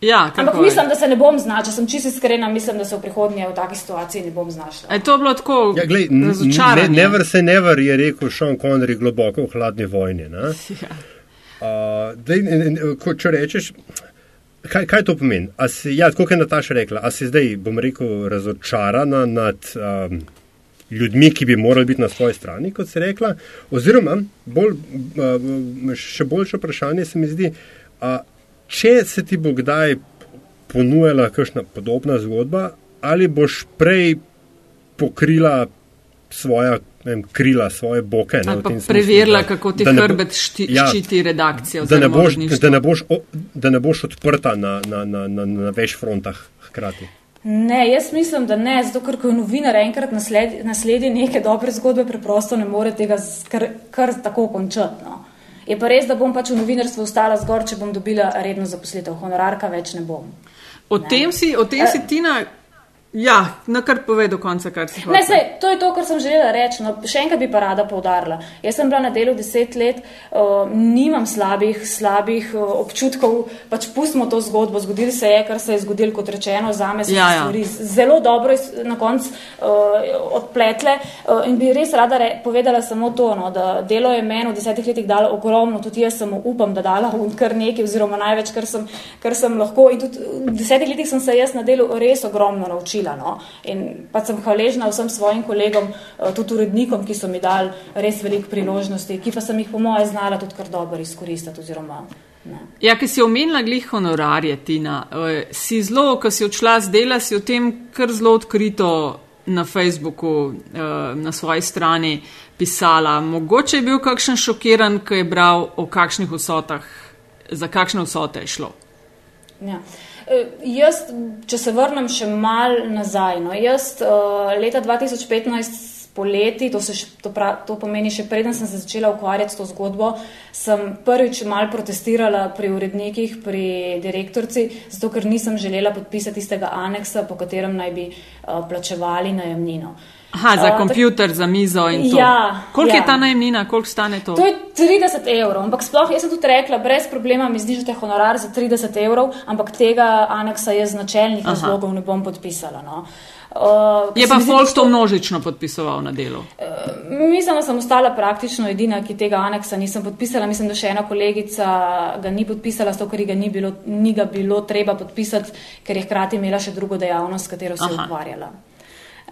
Ja, Ampak mislim, da se ne bom znašla, sem čisto iskrena, mislim, da se v prihodnje v taki situaciji ne bom znašla. Je to bilo tako? Ja, glej, ne, never se never je rekel Sean Connery globoko v hladni vojni. Ja. Uh, dej, ko, če rečeš, kaj, kaj to pomeni? Si, ja, kot je Nataša rekla, a si zdaj, bom rekel, razočarana nad um, ljudmi, ki bi morali biti na svoji strani, kot si rekla, oziroma bolj, uh, še boljše vprašanje se mi zdi. Uh, če se ti bo kdaj ponujala kakšna podobna zgodba, ali boš prej pokrila svoja vem, krila, svoje boke. Ne, preverila, da, kako ti hrbet šti, ja, ščiti redakcijo. Da ne, boš, da, ne boš, da ne boš odprta na, na, na, na, na več frontah hkrati. Ne, jaz mislim, da ne, zato ker ko novinar enkrat nasledi, nasledi neke dobre zgodbe, preprosto ne more tega kar, kar tako končati. No. Je pa res, da bom pač v novinarstvu ostala zgor, če bom dobila redno zaposlitev, honorarka več ne bom. O ne. tem si, o tem si uh, Tina Ja, na kar pove do konca, kar si hoče. To je to, kar sem želela reči. No, še enkrat bi pa rada povdarila. Jaz sem bila na delu deset let, uh, nimam slabih, slabih uh, občutkov, pač pustimo to zgodbo. Zgodil se je, kar se je zgodil, kot rečeno, za me so ja, ja. stvari zelo dobro na koncu uh, odpletle. Uh, in bi res rada re, povedala samo to, no, da delo je meni v desetih letih dalo ogromno, tudi jaz sem upam, da dala kar nekaj, oziroma največ, kar sem, kar sem lahko. In tudi v desetih letih sem se jaz na delu res ogromno naučila naredila. No? In pa sem hvaležna vsem svojim kolegom, eh, tudi urednikom, ki so mi dali res veliko priložnosti, ki pa sem jih po moje znala tudi kar dobro izkoristiti. Oziroma, ja, ki si omenila glih honorarje, Tina, eh, si zelo, ko si odšla z dela, si o tem kar zelo odkrito na Facebooku, eh, na svoji strani pisala. Mogoče je bil kakšen šokiran, ko je bral o kakšnih vsotah, za kakšne vsote je šlo. Ja. Eh, jaz, če se vrnem še mal nazaj, no, jaz uh, leta 2015 poleti, to, še, to, pra, to pomeni še preden sem se začela ukvarjati s to zgodbo, sem prvič mal protestirala pri urednikih, pri direktorci, zato ker nisem želela podpisati tistega aneksa, po katerem naj bi uh, plačevali najemnino. Aha, za uh, za mizo in to. Ja, koliko ja. je ta najemnina, koliko stane to? To je 30 evrov, ampak sploh jaz sem tudi rekla, brez problema mi znižate honorar za 30 evrov, ampak tega aneksa jaz z načelnih razlogov ne bom podpisala. No. Uh, je pa Folk to množično podpisoval na delu? Uh, mislim, da sem ostala praktično edina, ki tega aneksa nisem podpisala. Mislim, da še ena kolegica ga ni podpisala, zato ker ga ni bilo, ni ga bilo treba podpisati, ker je hkrati imela še drugo dejavnost, s katero se je ukvarjala.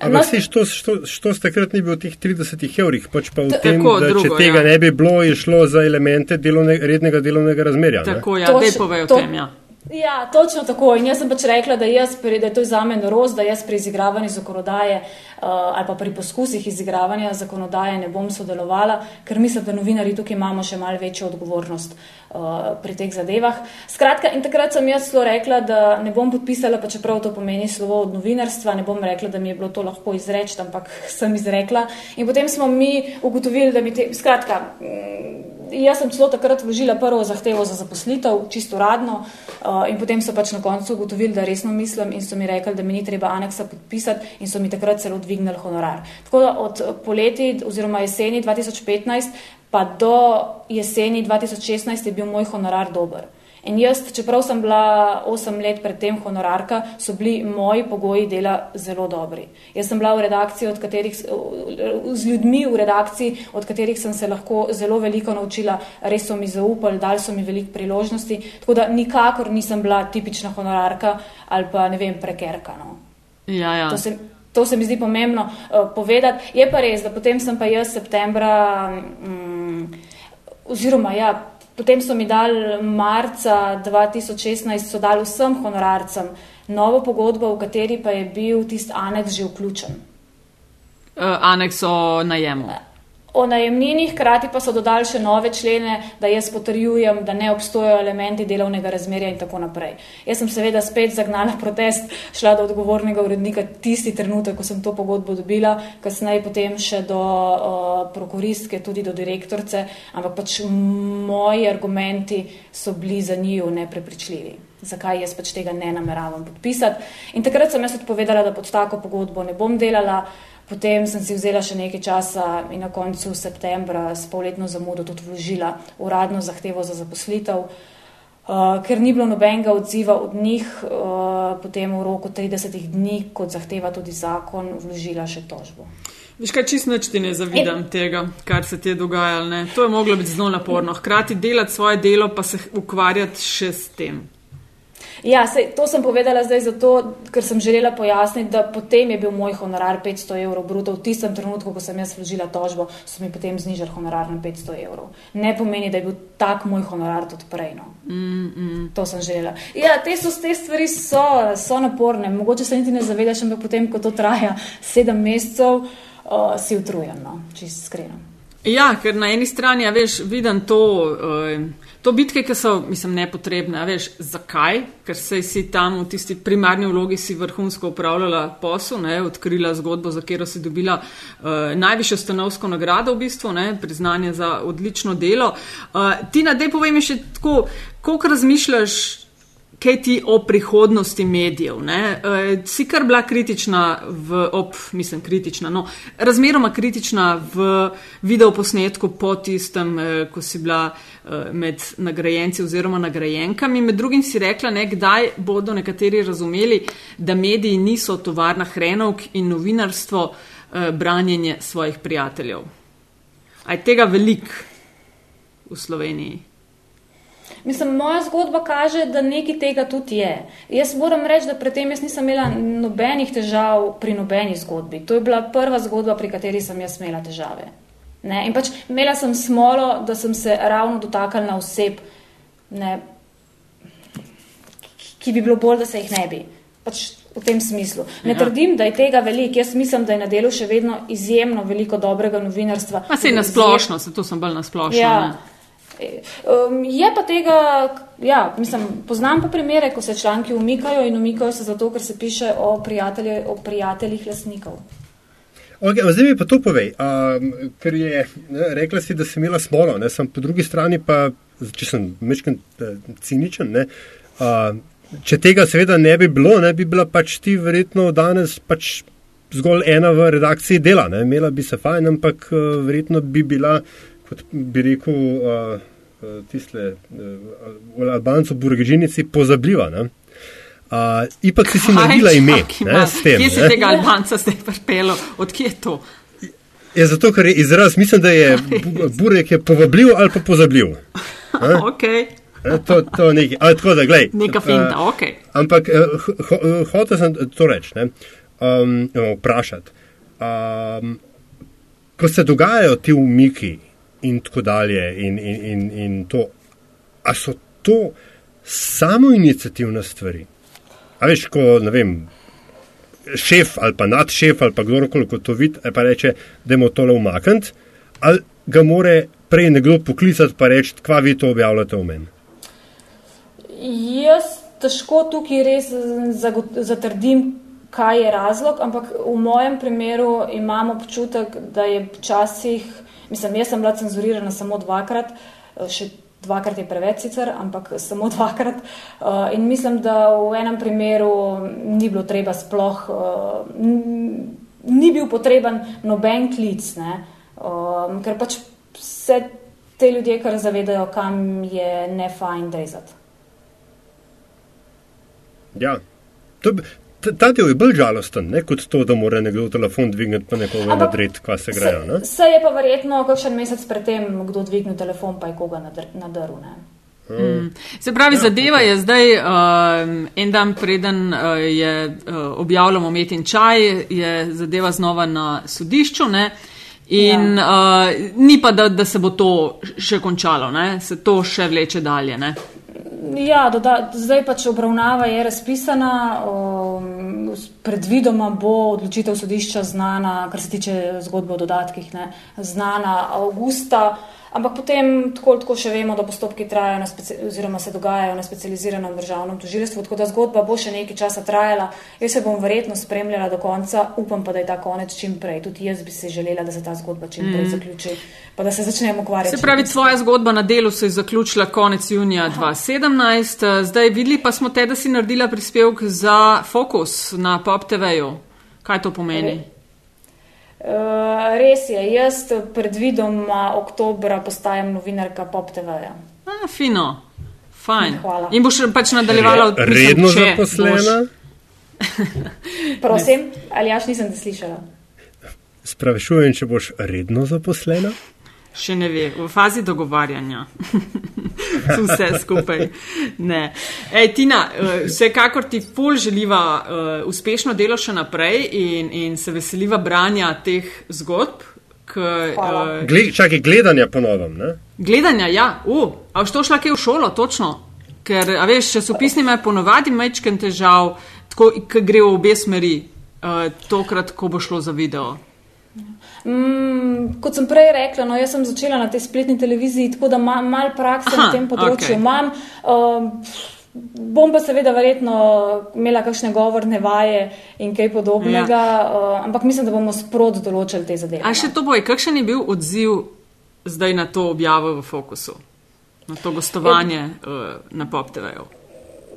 Ampak no, si, što, što, što takrat ni bil v teh 30 evrih, pač pa v tem, tako, da drugo, če tega ja. ne bi bilo, je šlo za elemente delovne, rednega delovnega razmerja. ne? Tako, ja, To dej še- povej o to- tem, ja. Ja, točno tako. In jaz sem pač rekla, da, jaz da je to za me norost, da jaz pri izigravanju zakonodaje uh, ali pa pri poskusih izigravanja zakonodaje ne bom sodelovala, ker mislim, da novinari tukaj imamo še malo večjo odgovornost uh, pri teh zadevah. Skratka, in takrat sem jaz celo rekla, da ne bom podpisala, pa čeprav to pomeni slovo od novinarstva, ne bom rekla, da mi je bilo to lahko izreči, ampak sem izrekla. In potem smo mi ugotovili, da mi te, skratka. mm, Jaz sem celo takrat vložila prvo zahtevo za zaposlitev, čisto uradno, uh, in potem so pač na koncu ugotovili, da resno mislim, in so mi rekli, da mi ni treba aneksa podpisati, in so mi takrat celo dvignili honorar. Tako da od eh, poleti oziroma jeseni 2015 pa do jeseni 2016 je bil moj honorar dober. In jaz, čeprav sem bila 8 let predtem honorarka, so bili moji pogoji dela zelo dobri. Jaz sem bila v redakciji, od katerih, z ljudmi v redakciji, od katerih sem se lahko zelo veliko naučila, res so mi zaupali, dali so mi veliko priložnosti, tako da nikakor nisem bila tipična honorarka ali pa ne vem, prekerka. No. Ja, ja. To se, to se mi zdi pomembno uh, povedati. Je pa res, da potem sem pa jaz septembra, um, oziroma ja, potem so mi dali marca 2016, so dali vsem honorarcem novo pogodbo, v kateri pa je bil tisti aneks že vključen. Uh, aneks o najemu. O najemnini, hkrati pa so dodali še nove člene, da jaz potrjujem, da ne obstojajo elementi delovnega razmerja in tako naprej. Jaz sem seveda spet zagnala protest, šla do odgovornega urednika tisti trenutek, ko sem to pogodbo dobila, kasneje potem še do uh, prokuristke, tudi do direktorce, ampak pač moji argumenti so bili za njiju neprepričljivi. Zakaj jaz pač tega ne nameravam podpisati. In takrat sem jaz odpovedala, da pod tako pogodbo ne bom delala. Potem sem si vzela še nekaj časa in na koncu septembra s polletno zamudo tudi vložila uradno zahtevo za zaposlitev, uh, ker ni bilo nobenega odziva od njih, uh, potem v roku 30 dni, kot zahteva tudi zakon, vložila še tožbo. Veš kaj, čist nič ti ne zavidam tega, kar se ti je dogajalo. Ne? To je moglo biti zelo naporno. Hkrati delati svoje delo, pa se ukvarjati še s tem. Ja, sej, to sem povedala zdaj zato, ker sem želela pojasniti, da potem je bil moj honorar 500 evrov bruto. V tistem trenutku, ko sem jaz vložila tožbo, so mi potem znižali honorar na 500 evrov. Ne pomeni, da je bil tak moj honorar tudi prej. No. Mm, mm. To sem želela. Ja, te, so, te stvari so, so naporne. Mogoče se niti ne zavedaš, ampak potem, ko to traja sedem mesecev, uh, si utrujen, no, čisto iskreno. Ja, ker na eni strani, a veš, vidim to, uh, to bitke, ki so, mislim, nepotrebne. A veš, zakaj? Ker se si tam v tisti primarni vlogi si vrhunsko upravljala posel, ne, odkrila zgodbo, za katero si dobila uh, najvišjo stanovsko nagrado, v bistvu, ne, priznanje za odlično delo. Uh, Tina, dej povej mi še tako, koliko razmišljaš kaj ti o prihodnosti medijev. E, si kar bila kritična, v, ob, mislim, kritična, no, razmeroma kritična v videoposnetku po tistem, e, ko si bila e, med nagrajenci oziroma nagrajenkami. Med drugim si rekla, ne, kdaj bodo nekateri razumeli, da mediji niso tovarna hrenovk in novinarstvo e, branjenje svojih prijateljev. Aj tega velik v Sloveniji. Mislim, moja zgodba kaže, da nekaj tega tudi je. Jaz moram reči, da predtem jaz nisem imela nobenih težav pri nobeni zgodbi. To je bila prva zgodba, pri kateri sem jaz imela težave. Ne? In pač imela sem smolo, da sem se ravno dotaknila oseb, ne, ki bi bilo bolj, da se jih ne bi. Pač v tem smislu. Ne ja. trdim, da je tega veliko. Jaz mislim, da je na delu še vedno izjemno veliko dobrega novinarstva. A se je nasplošno, se to sem bolj nasplošno. Ja. Um, je pa tega, ja, mislim, poznam pa primere, ko se članki umikajo in umikajo se zato, ker se piše o, prijatelje, o prijateljih lasnikov. Okay, zdaj mi pa to povej, um, ker je ne, rekla si, da si imela smolo, ne, sem po drugi strani pa, če sem mečken ciničen, ne, uh, če tega seveda ne bi bilo, ne bi bila pač ti verjetno danes pač zgolj ena v redakciji dela, ne, imela bi se fajn, ampak uh, verjetno bi bila kot bi rekel, uh, tiste uh, Albanco, Burgežinici, pozabljiva. Ne? Uh, ipak si si naredila ime. Ne, tem, kje si ne? tega Albanca zdaj pripelo? Odkje je to? Je zato, ker je izraz, mislim, da je burek je povabljiv ali pa pozabljiv. okay. To, to nekaj, ali tako da, gledaj. Neka finta, uh, ok. Ampak uh, ho, ho, hotel sem to reči. um, vprašati. Um, ko se dogajajo ti umiki in tako dalje, in, in, in, in to, a so to samo inicijativne stvari? A veš, ko ne vem. Šef ali pa nadšef ali pa kdorkoli to vidi, pa reče, da mu tole umakniti, ali ga more prej nekdo poklicati in reči, kva vi to objavljate v meni. Jaz težko tukaj res zatrdim, kaj je razlog, ampak v mojem primeru imam občutek, da je včasih, mislim, jaz sem bila cenzurirana samo dvakrat, še dvakrat je preveč sicer, ampak samo dvakrat. In mislim, da v enem primeru ni bilo treba sploh, ni bil potreben noben klic, ne? ker pač vse te ljudje, kar zavedajo, kam je ne fajn drezati. Ja, to, ta del je bolj žalosten, ne, kot to, da mora nekdo telefon dvigniti, pa nekoga nadreti, kva se grejo. Se je pa verjetno kakšen mesec predtem, kdo dvigne telefon, pa je koga nadrl. Mm. Se pravi, zadeva je zdaj, uh, en dan preden uh, je uh, objavljamo Met in Čaj, je zadeva znova na sodišču. Ne? In ja. uh, ni pa, da, da se bo to še končalo, ne? se to še vleče dalje. Ne? Ja, doda, zdaj pač obravnava je razpisana, um, predvidoma bo odločitev sodišča znana, kar se tiče zgodbe o dodatkih, ne, znana avgusta. Ampak potem tako, tako še vemo, da postopki trajajo oziroma se dogajajo na specializiranem državnem tožilstvu, tako da zgodba bo še nekaj časa trajala. Jaz se bom verjetno spremljala do konca, upam pa, da je ta konec čim prej. Tudi jaz bi si želela, da se ta zgodba čim prej mm. zaključi, pa da se začnemo ukvarjati. Se pravi, tvoja zgodba na delu se je zaključila konec junija Aha. 2017, zdaj videli pa smo te, da si naredila prispevek za Fokus na Pop TV-ju. Kaj to pomeni? Re. Uh, res je, jaz predvidoma oktobra postajam novinarka Pop TV-ja. Ah, fino, fajn. Hvala. In boš pač nadaljevala od tega, redno zaposlena? Prosim, ali jaš nisem te slišala? Sprašujem, če boš redno zaposlena? Še ne ve, v fazi dogovarjanja. Vse skupaj. Ne. Ej, Tina, eh, vsekakor ti ful želiva uh, uspešno delo še naprej in, in se veseliva branja teh zgodb. K, uh, Gle, čakaj, gledanja ponovim. Gledanja, ja. Uh, a už to šla kaj v šolo, točno? Ker, a veš, časopisni me ponovadi mečken težav, tako, ki gre v obe smeri, uh, tokrat, ko bo šlo za video. Mm, kot sem prej rekla, no, jaz sem začela na tej spletni televiziji, tako da imam malo prakse Aha, na tem področju. Okay. Imam, um, bom pa seveda verjetno imela kakšne govorne vaje in kaj podobnega, ja. uh, ampak mislim, da bomo sprot določili te zadeve. A še no. to boj, kakšen je bil odziv zdaj na to objavo v fokusu, na to gostovanje je, uh, na Pop TV-ju?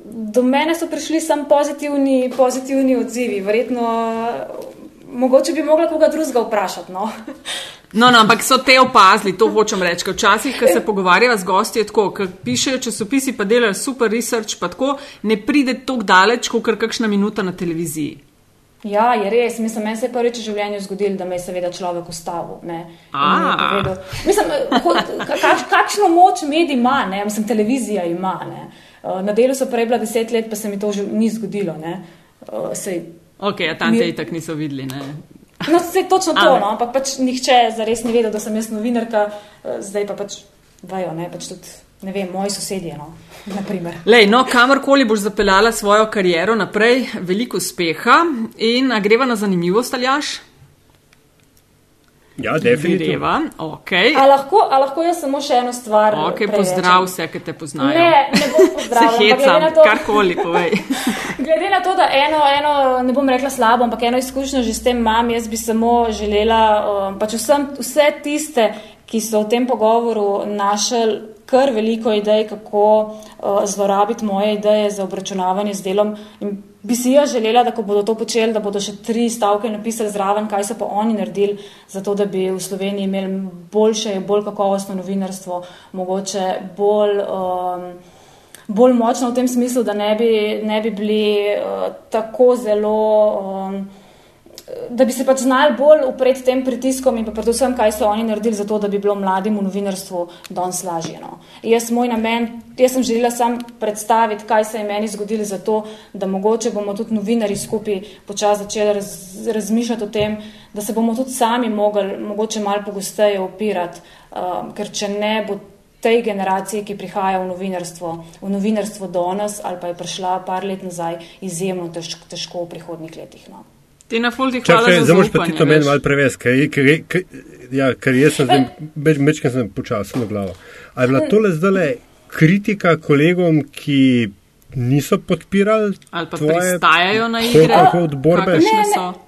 Do mene so prišli samo pozitivni, pozitivni odzivi. Verjetno mogoče bi mogla koga drugega vprašati. No? No, no, ampak so te opazili, to hočem reči. Včasih, ko se pogovarjava z gosti, je tako, ker pišejo časopisi, pa delajo super research, pa tako ne pride tako daleč, kot kar kakšna minuta na televiziji. Ja, je res. Mislim, meni se je prvič v življenju zgodilo, da me je seveda človek ustavil. Mislim, kač, kakšno moč medij ima, ne? mislim, televizija ima. Ne? Na delu so prej bila deset let, pa se mi to že ni zgodilo. Sej, Ok, a tam te itak niso videli. Ne? No, se je točno to, no, ampak pač nihče zares ni vedel, da sem jaz novinarka, eh, zdaj pa pač vajo, ne, pač tudi, ne vem, moji sosedje, no, naprimer. Lej, no, kamorkoli boš zapeljala svojo kariero naprej, veliko uspeha in greva na zanimivost, aljaš? Ja, definitivno. Okay. A, lahko, a lahko jaz samo še eno stvar? Ok, pozdrav vse, ki te poznajo. Ne, ne bom pozdrav. Se hecam, to, karkoli povej. glede na to, da eno, eno, ne bom rekla slabo, ampak eno izkušnjo že s tem imam, jaz bi samo želela, um, pač vsem, vse tiste, ki so v tem pogovoru našli kar veliko idej, kako uh, zlorabiti moje ideje za obračunavanje z delom. In bi si jaz želela, da ko bodo to počeli, da bodo še tri stavke napisali zraven, kaj so pa oni naredili, zato da bi v Sloveniji imeli boljše, bolj kakovostno novinarstvo, mogoče bolj. Um, Bolj močno v tem smislu, da ne bi, ne bi bili uh, tako zelo um, da bi se pač znali bolj upreti tem pritiskom in pa predvsem, kaj so oni naredili za to, da bi bilo mladim v novinarstvu danes lažje. No. Jaz, moj namen, jaz sem želela sam predstaviti, kaj se je meni zgodilo za to, da mogoče bomo tudi novinari skupaj počasi začeli raz, razmišljati o tem, da se bomo tudi sami mogli mogoče malo pogosteje opirati, um, ker če ne bo tej generaciji, ki prihaja v novinarstvo, v novinarstvo do nas ali pa je prišla par let nazaj, izjemno težko, težko v prihodnih letih. No. Ti na fuldi hvala Čakaj, za zaupanje. Zdaj moraš pa ti to meni malo prevesti, ker, ker, ker, ja, ker jaz sem zdaj mečkaj sem počasno glavo. A je bila tole zdaj kritika kolegom, ki niso podpirali ali pa tvoje, pristajajo na igre? Kako odborbe? Ne, ne.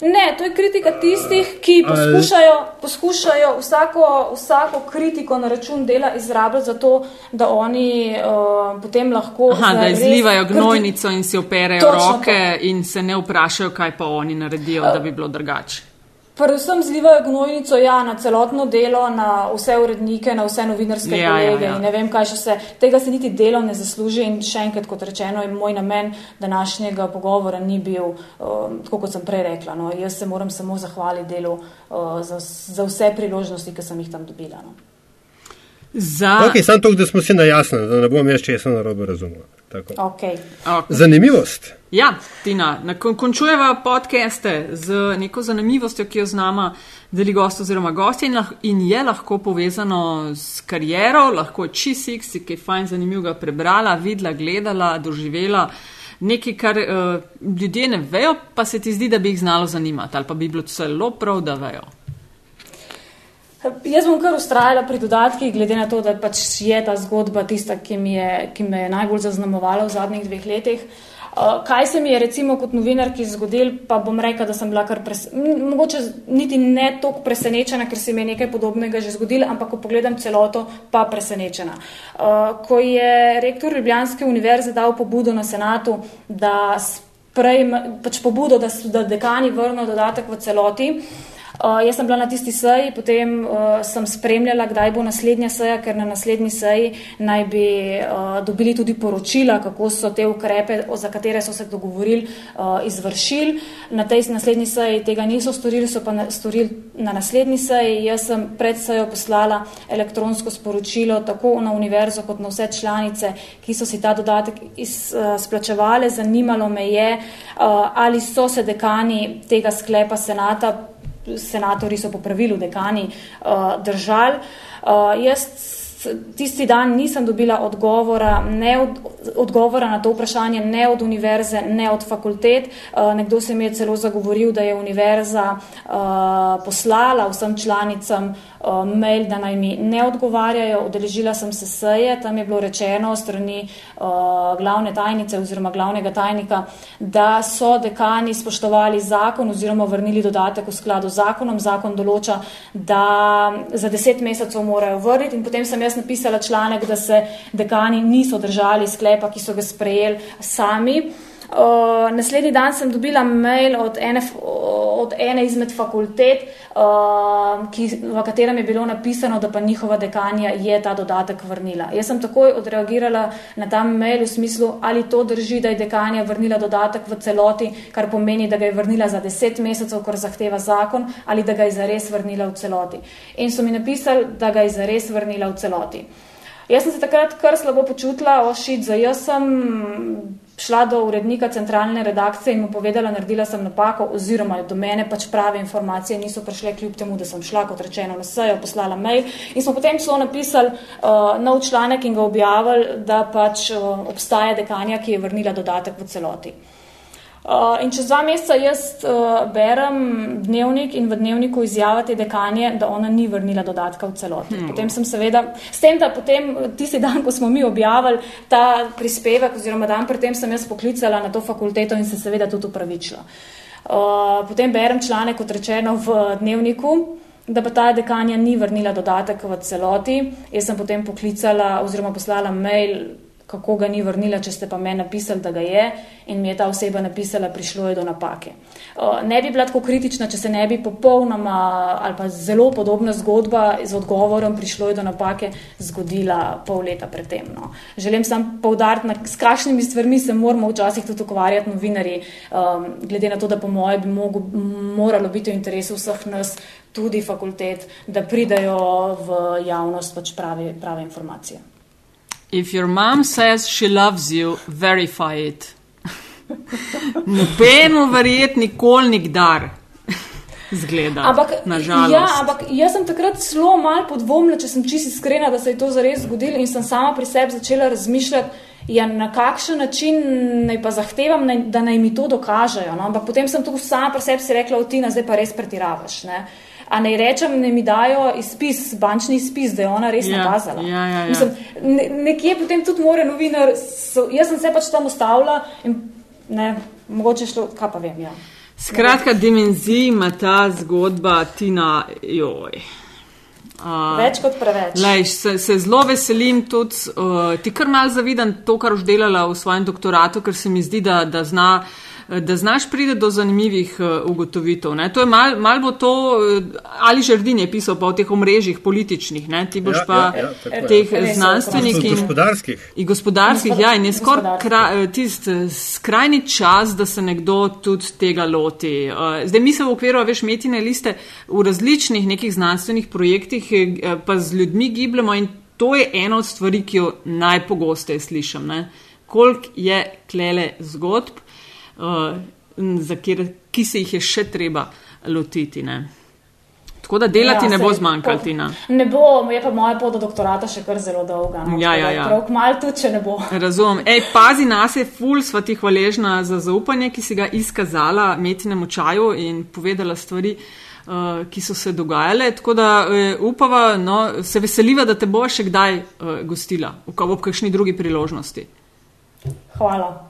Ne, to je kritika tistih, ki poskušajo, poskušajo vsako, vsako kritiko na račun dela izrabljati za to, da oni uh, potem lahko. Aha, da izlivajo gnojnico in si operajo roke to. in se ne vprašajo, kaj pa oni naredijo, uh, da bi bilo drugače. Predvsem zlivajo gnojnico ja, na celotno delo, na vse urednike, na vse novinarske ja, ja kolege. Ja, ja. Ne vem, kaj še se. Tega se niti delo ne zasluži in še enkrat, kot rečeno, je moj namen današnjega pogovora ni bil, uh, tako kot sem prej rekla. No. Jaz se moram samo zahvaliti delu uh, za, za vse priložnosti, ki sem jih tam dobila. No. Za... Okay, Samo to, da smo si na jasno, da ne bom jaz česa na robe razumela. Okay. Okay. Zanimivost. Ja, Tina, končujeva podcaste z neko zanimivostjo, ki jo z nama deli gost oziroma gost in, in je lahko povezano s kariero, lahko čisik, si kaj fajn zanimivega prebrala, videla, gledala, doživela. Nekaj, kar uh, ljudje ne vejo, pa se ti zdi, da bi jih znalo zanimati, ali pa bi bilo celo prav, da vejo. Jaz bom kar ustrajala pri dodatkih, glede na to, da pač je ta zgodba tista, ki, je, ki me je najbolj zaznamovala v zadnjih dveh letih. Uh, kaj se mi je recimo kot novinarki zgodil, pa bom rekla, da sem bila kar presenečena, mogoče niti ne toliko presenečena, ker se mi je nekaj podobnega že zgodilo, ampak ko pogledam celoto, pa presenečena. Uh, ko je rektor Ljubljanske univerze dal pobudo na senatu, da sprejme, pač pobudo, da, da dekani vrnejo dodatek v celoti, uh, Uh, jaz sem bila na tisti seji, potem uh, sem spremljala, kdaj bo naslednja seja, ker na naslednji seji naj bi uh, dobili tudi poročila, kako so te ukrepe, za katere so se dogovorili, uh, izvršili. Na tej naslednji seji tega niso storili, so pa na, storili na naslednji seji. Jaz sem pred sejo poslala elektronsko sporočilo tako na univerzo kot na vse članice, ki so si ta dodatek izplačevali. Uh, Zanimalo me je, uh, ali so se dekani tega sklepa senata senatori so po pravilu dekani uh, držali. Uh, jaz tisti dan nisem dobila odgovora, od, odgovora na to vprašanje ne od univerze, ne od fakultet. Uh, nekdo se mi je celo zagovoril, da je univerza uh, poslala vsem članicam uh, mail, da naj mi ne odgovarjajo. Odeležila sem se seje, tam je bilo rečeno strani uh, glavne tajnice oziroma glavnega tajnika, da so dekani spoštovali zakon oziroma vrnili dodatek v skladu z zakonom. Zakon določa, da za deset mesecev morajo vrniti in potem sem jaz napisala članek, da se dekani niso držali sklepa, ki so ga sprejeli sami. Uh, naslednji dan sem dobila mail od ene, od ene izmed fakultet, uh, ki, v katerem je bilo napisano, da pa njihova dekanja je ta dodatek vrnila. Jaz sem takoj odreagirala na ta mail v smislu, ali to drži, da je dekanja vrnila dodatek v celoti, kar pomeni, da ga je vrnila za deset mesecev, kar zahteva zakon, ali da ga je zares vrnila v celoti. In so mi napisali, da ga je zares vrnila v celoti. Jaz sem se takrat kar slabo počutila, ošit, za jaz sem šla do urednika centralne redakcije in mu povedala, naredila sem napako oziroma do mene pač prave informacije niso prišle kljub temu, da sem šla, kot rečeno, na sejo, poslala mail in smo potem celo napisali uh, nov članek in ga objavili, da pač uh, obstaja dekanja, ki je vrnila dodatek v celoti. Uh, in čez dva meseca jaz uh, berem dnevnik in v dnevniku izjavati dekanje, da ona ni vrnila dodatka v celoti. Hmm. Potem sem seveda, s tem, da potem tisti dan, ko smo mi objavili ta prispevek oziroma dan predtem sem jaz poklicala na to fakulteto in se seveda tudi upravičila. Uh, potem berem članek, kot rečeno, v dnevniku, da pa ta dekanja ni vrnila dodatek v celoti. Jaz sem potem poklicala oziroma poslala mail kako ga ni vrnila, če ste pa meni napisali, da ga je in mi je ta oseba napisala, prišlo je do napake. Ne bi bila tako kritična, če se ne bi popolnoma ali pa zelo podobna zgodba z odgovorom, prišlo je do napake, zgodila pol leta predtem. No. Želim sam povdariti, s kakšnimi stvarmi se moramo včasih tudi ukvarjati novinari, um, glede na to, da po moje bi mogo, moralo biti v interesu vseh nas, tudi fakultet, da pridajo v javnost pač prave, prave informacije. If your mom says she loves you, verify it. Nobeno verjeti nikoli nikdar. Zgleda. Ampak, ja, ampak jaz sem takrat zelo malo podvomila, če sem čisto iskrena, da se je to zares zgodilo in sem sama pri sebi začela razmišljati, ja, na kakšen način naj pa zahtevam, da naj mi to dokažejo. No? Ampak potem sem tu sama pri sebi si rekla, Tina, zdaj pa res pretiravaš. Ne? A naj rečem, da mi dajo izpis, bančni izpis, da je ona res ja, nakazala. Ja, ja, ja. Mislim, ne, nekje potem tudi mora novinar, so, jaz sem se pač tam ustavila in ne, mogoče šlo, kaj pa vem. Ja. Skratka, dimenzij ima ta zgodba, Tina, joj. Uh, Več kot preveč. Lej, se, se zelo veselim tudi, uh, ti kar mal zavidam to, kar už delala v svojem doktoratu, ker se mi zdi, da, da zna uh, da znaš priti do zanimivih uh, ugotovitev. Ne? To je mal, mal bo to, uh, ali Žrdin je pisal pa o teh omrežjih političnih, ne? ti boš ja, pa ja, ja, teh ja. znanstvenih in gospodarskih. In gospodarskih, ja, in je skoraj kra, tist skrajni čas, da se nekdo tudi tega loti. Zdaj mi se v okviru, veš, metine liste v različnih nekih znanstvenih projektih pa z ljudmi gibljamo in to je ena od stvari, ki jo najpogosteje slišim. Koliko je klele zgodb, uh, kjer, ki se jih je še treba lotiti. Ne? Tako da delati ja, ne bo zmanjkati. Ne bo, je pa moja pot do doktorata še kar zelo dolga. No? Ja, ja, ja. Prav malo tudi, če ne bo. Razumem. Ej, pazi nas je ful, sva ti hvaležna za zaupanje, ki si ga izkazala metinemu čaju in povedala stvari. Uh, ki so se dogajale, tako da uh, upava, no, se veseliva, da te bo še kdaj uh, gostila v kakšni drugi priložnosti. Hvala.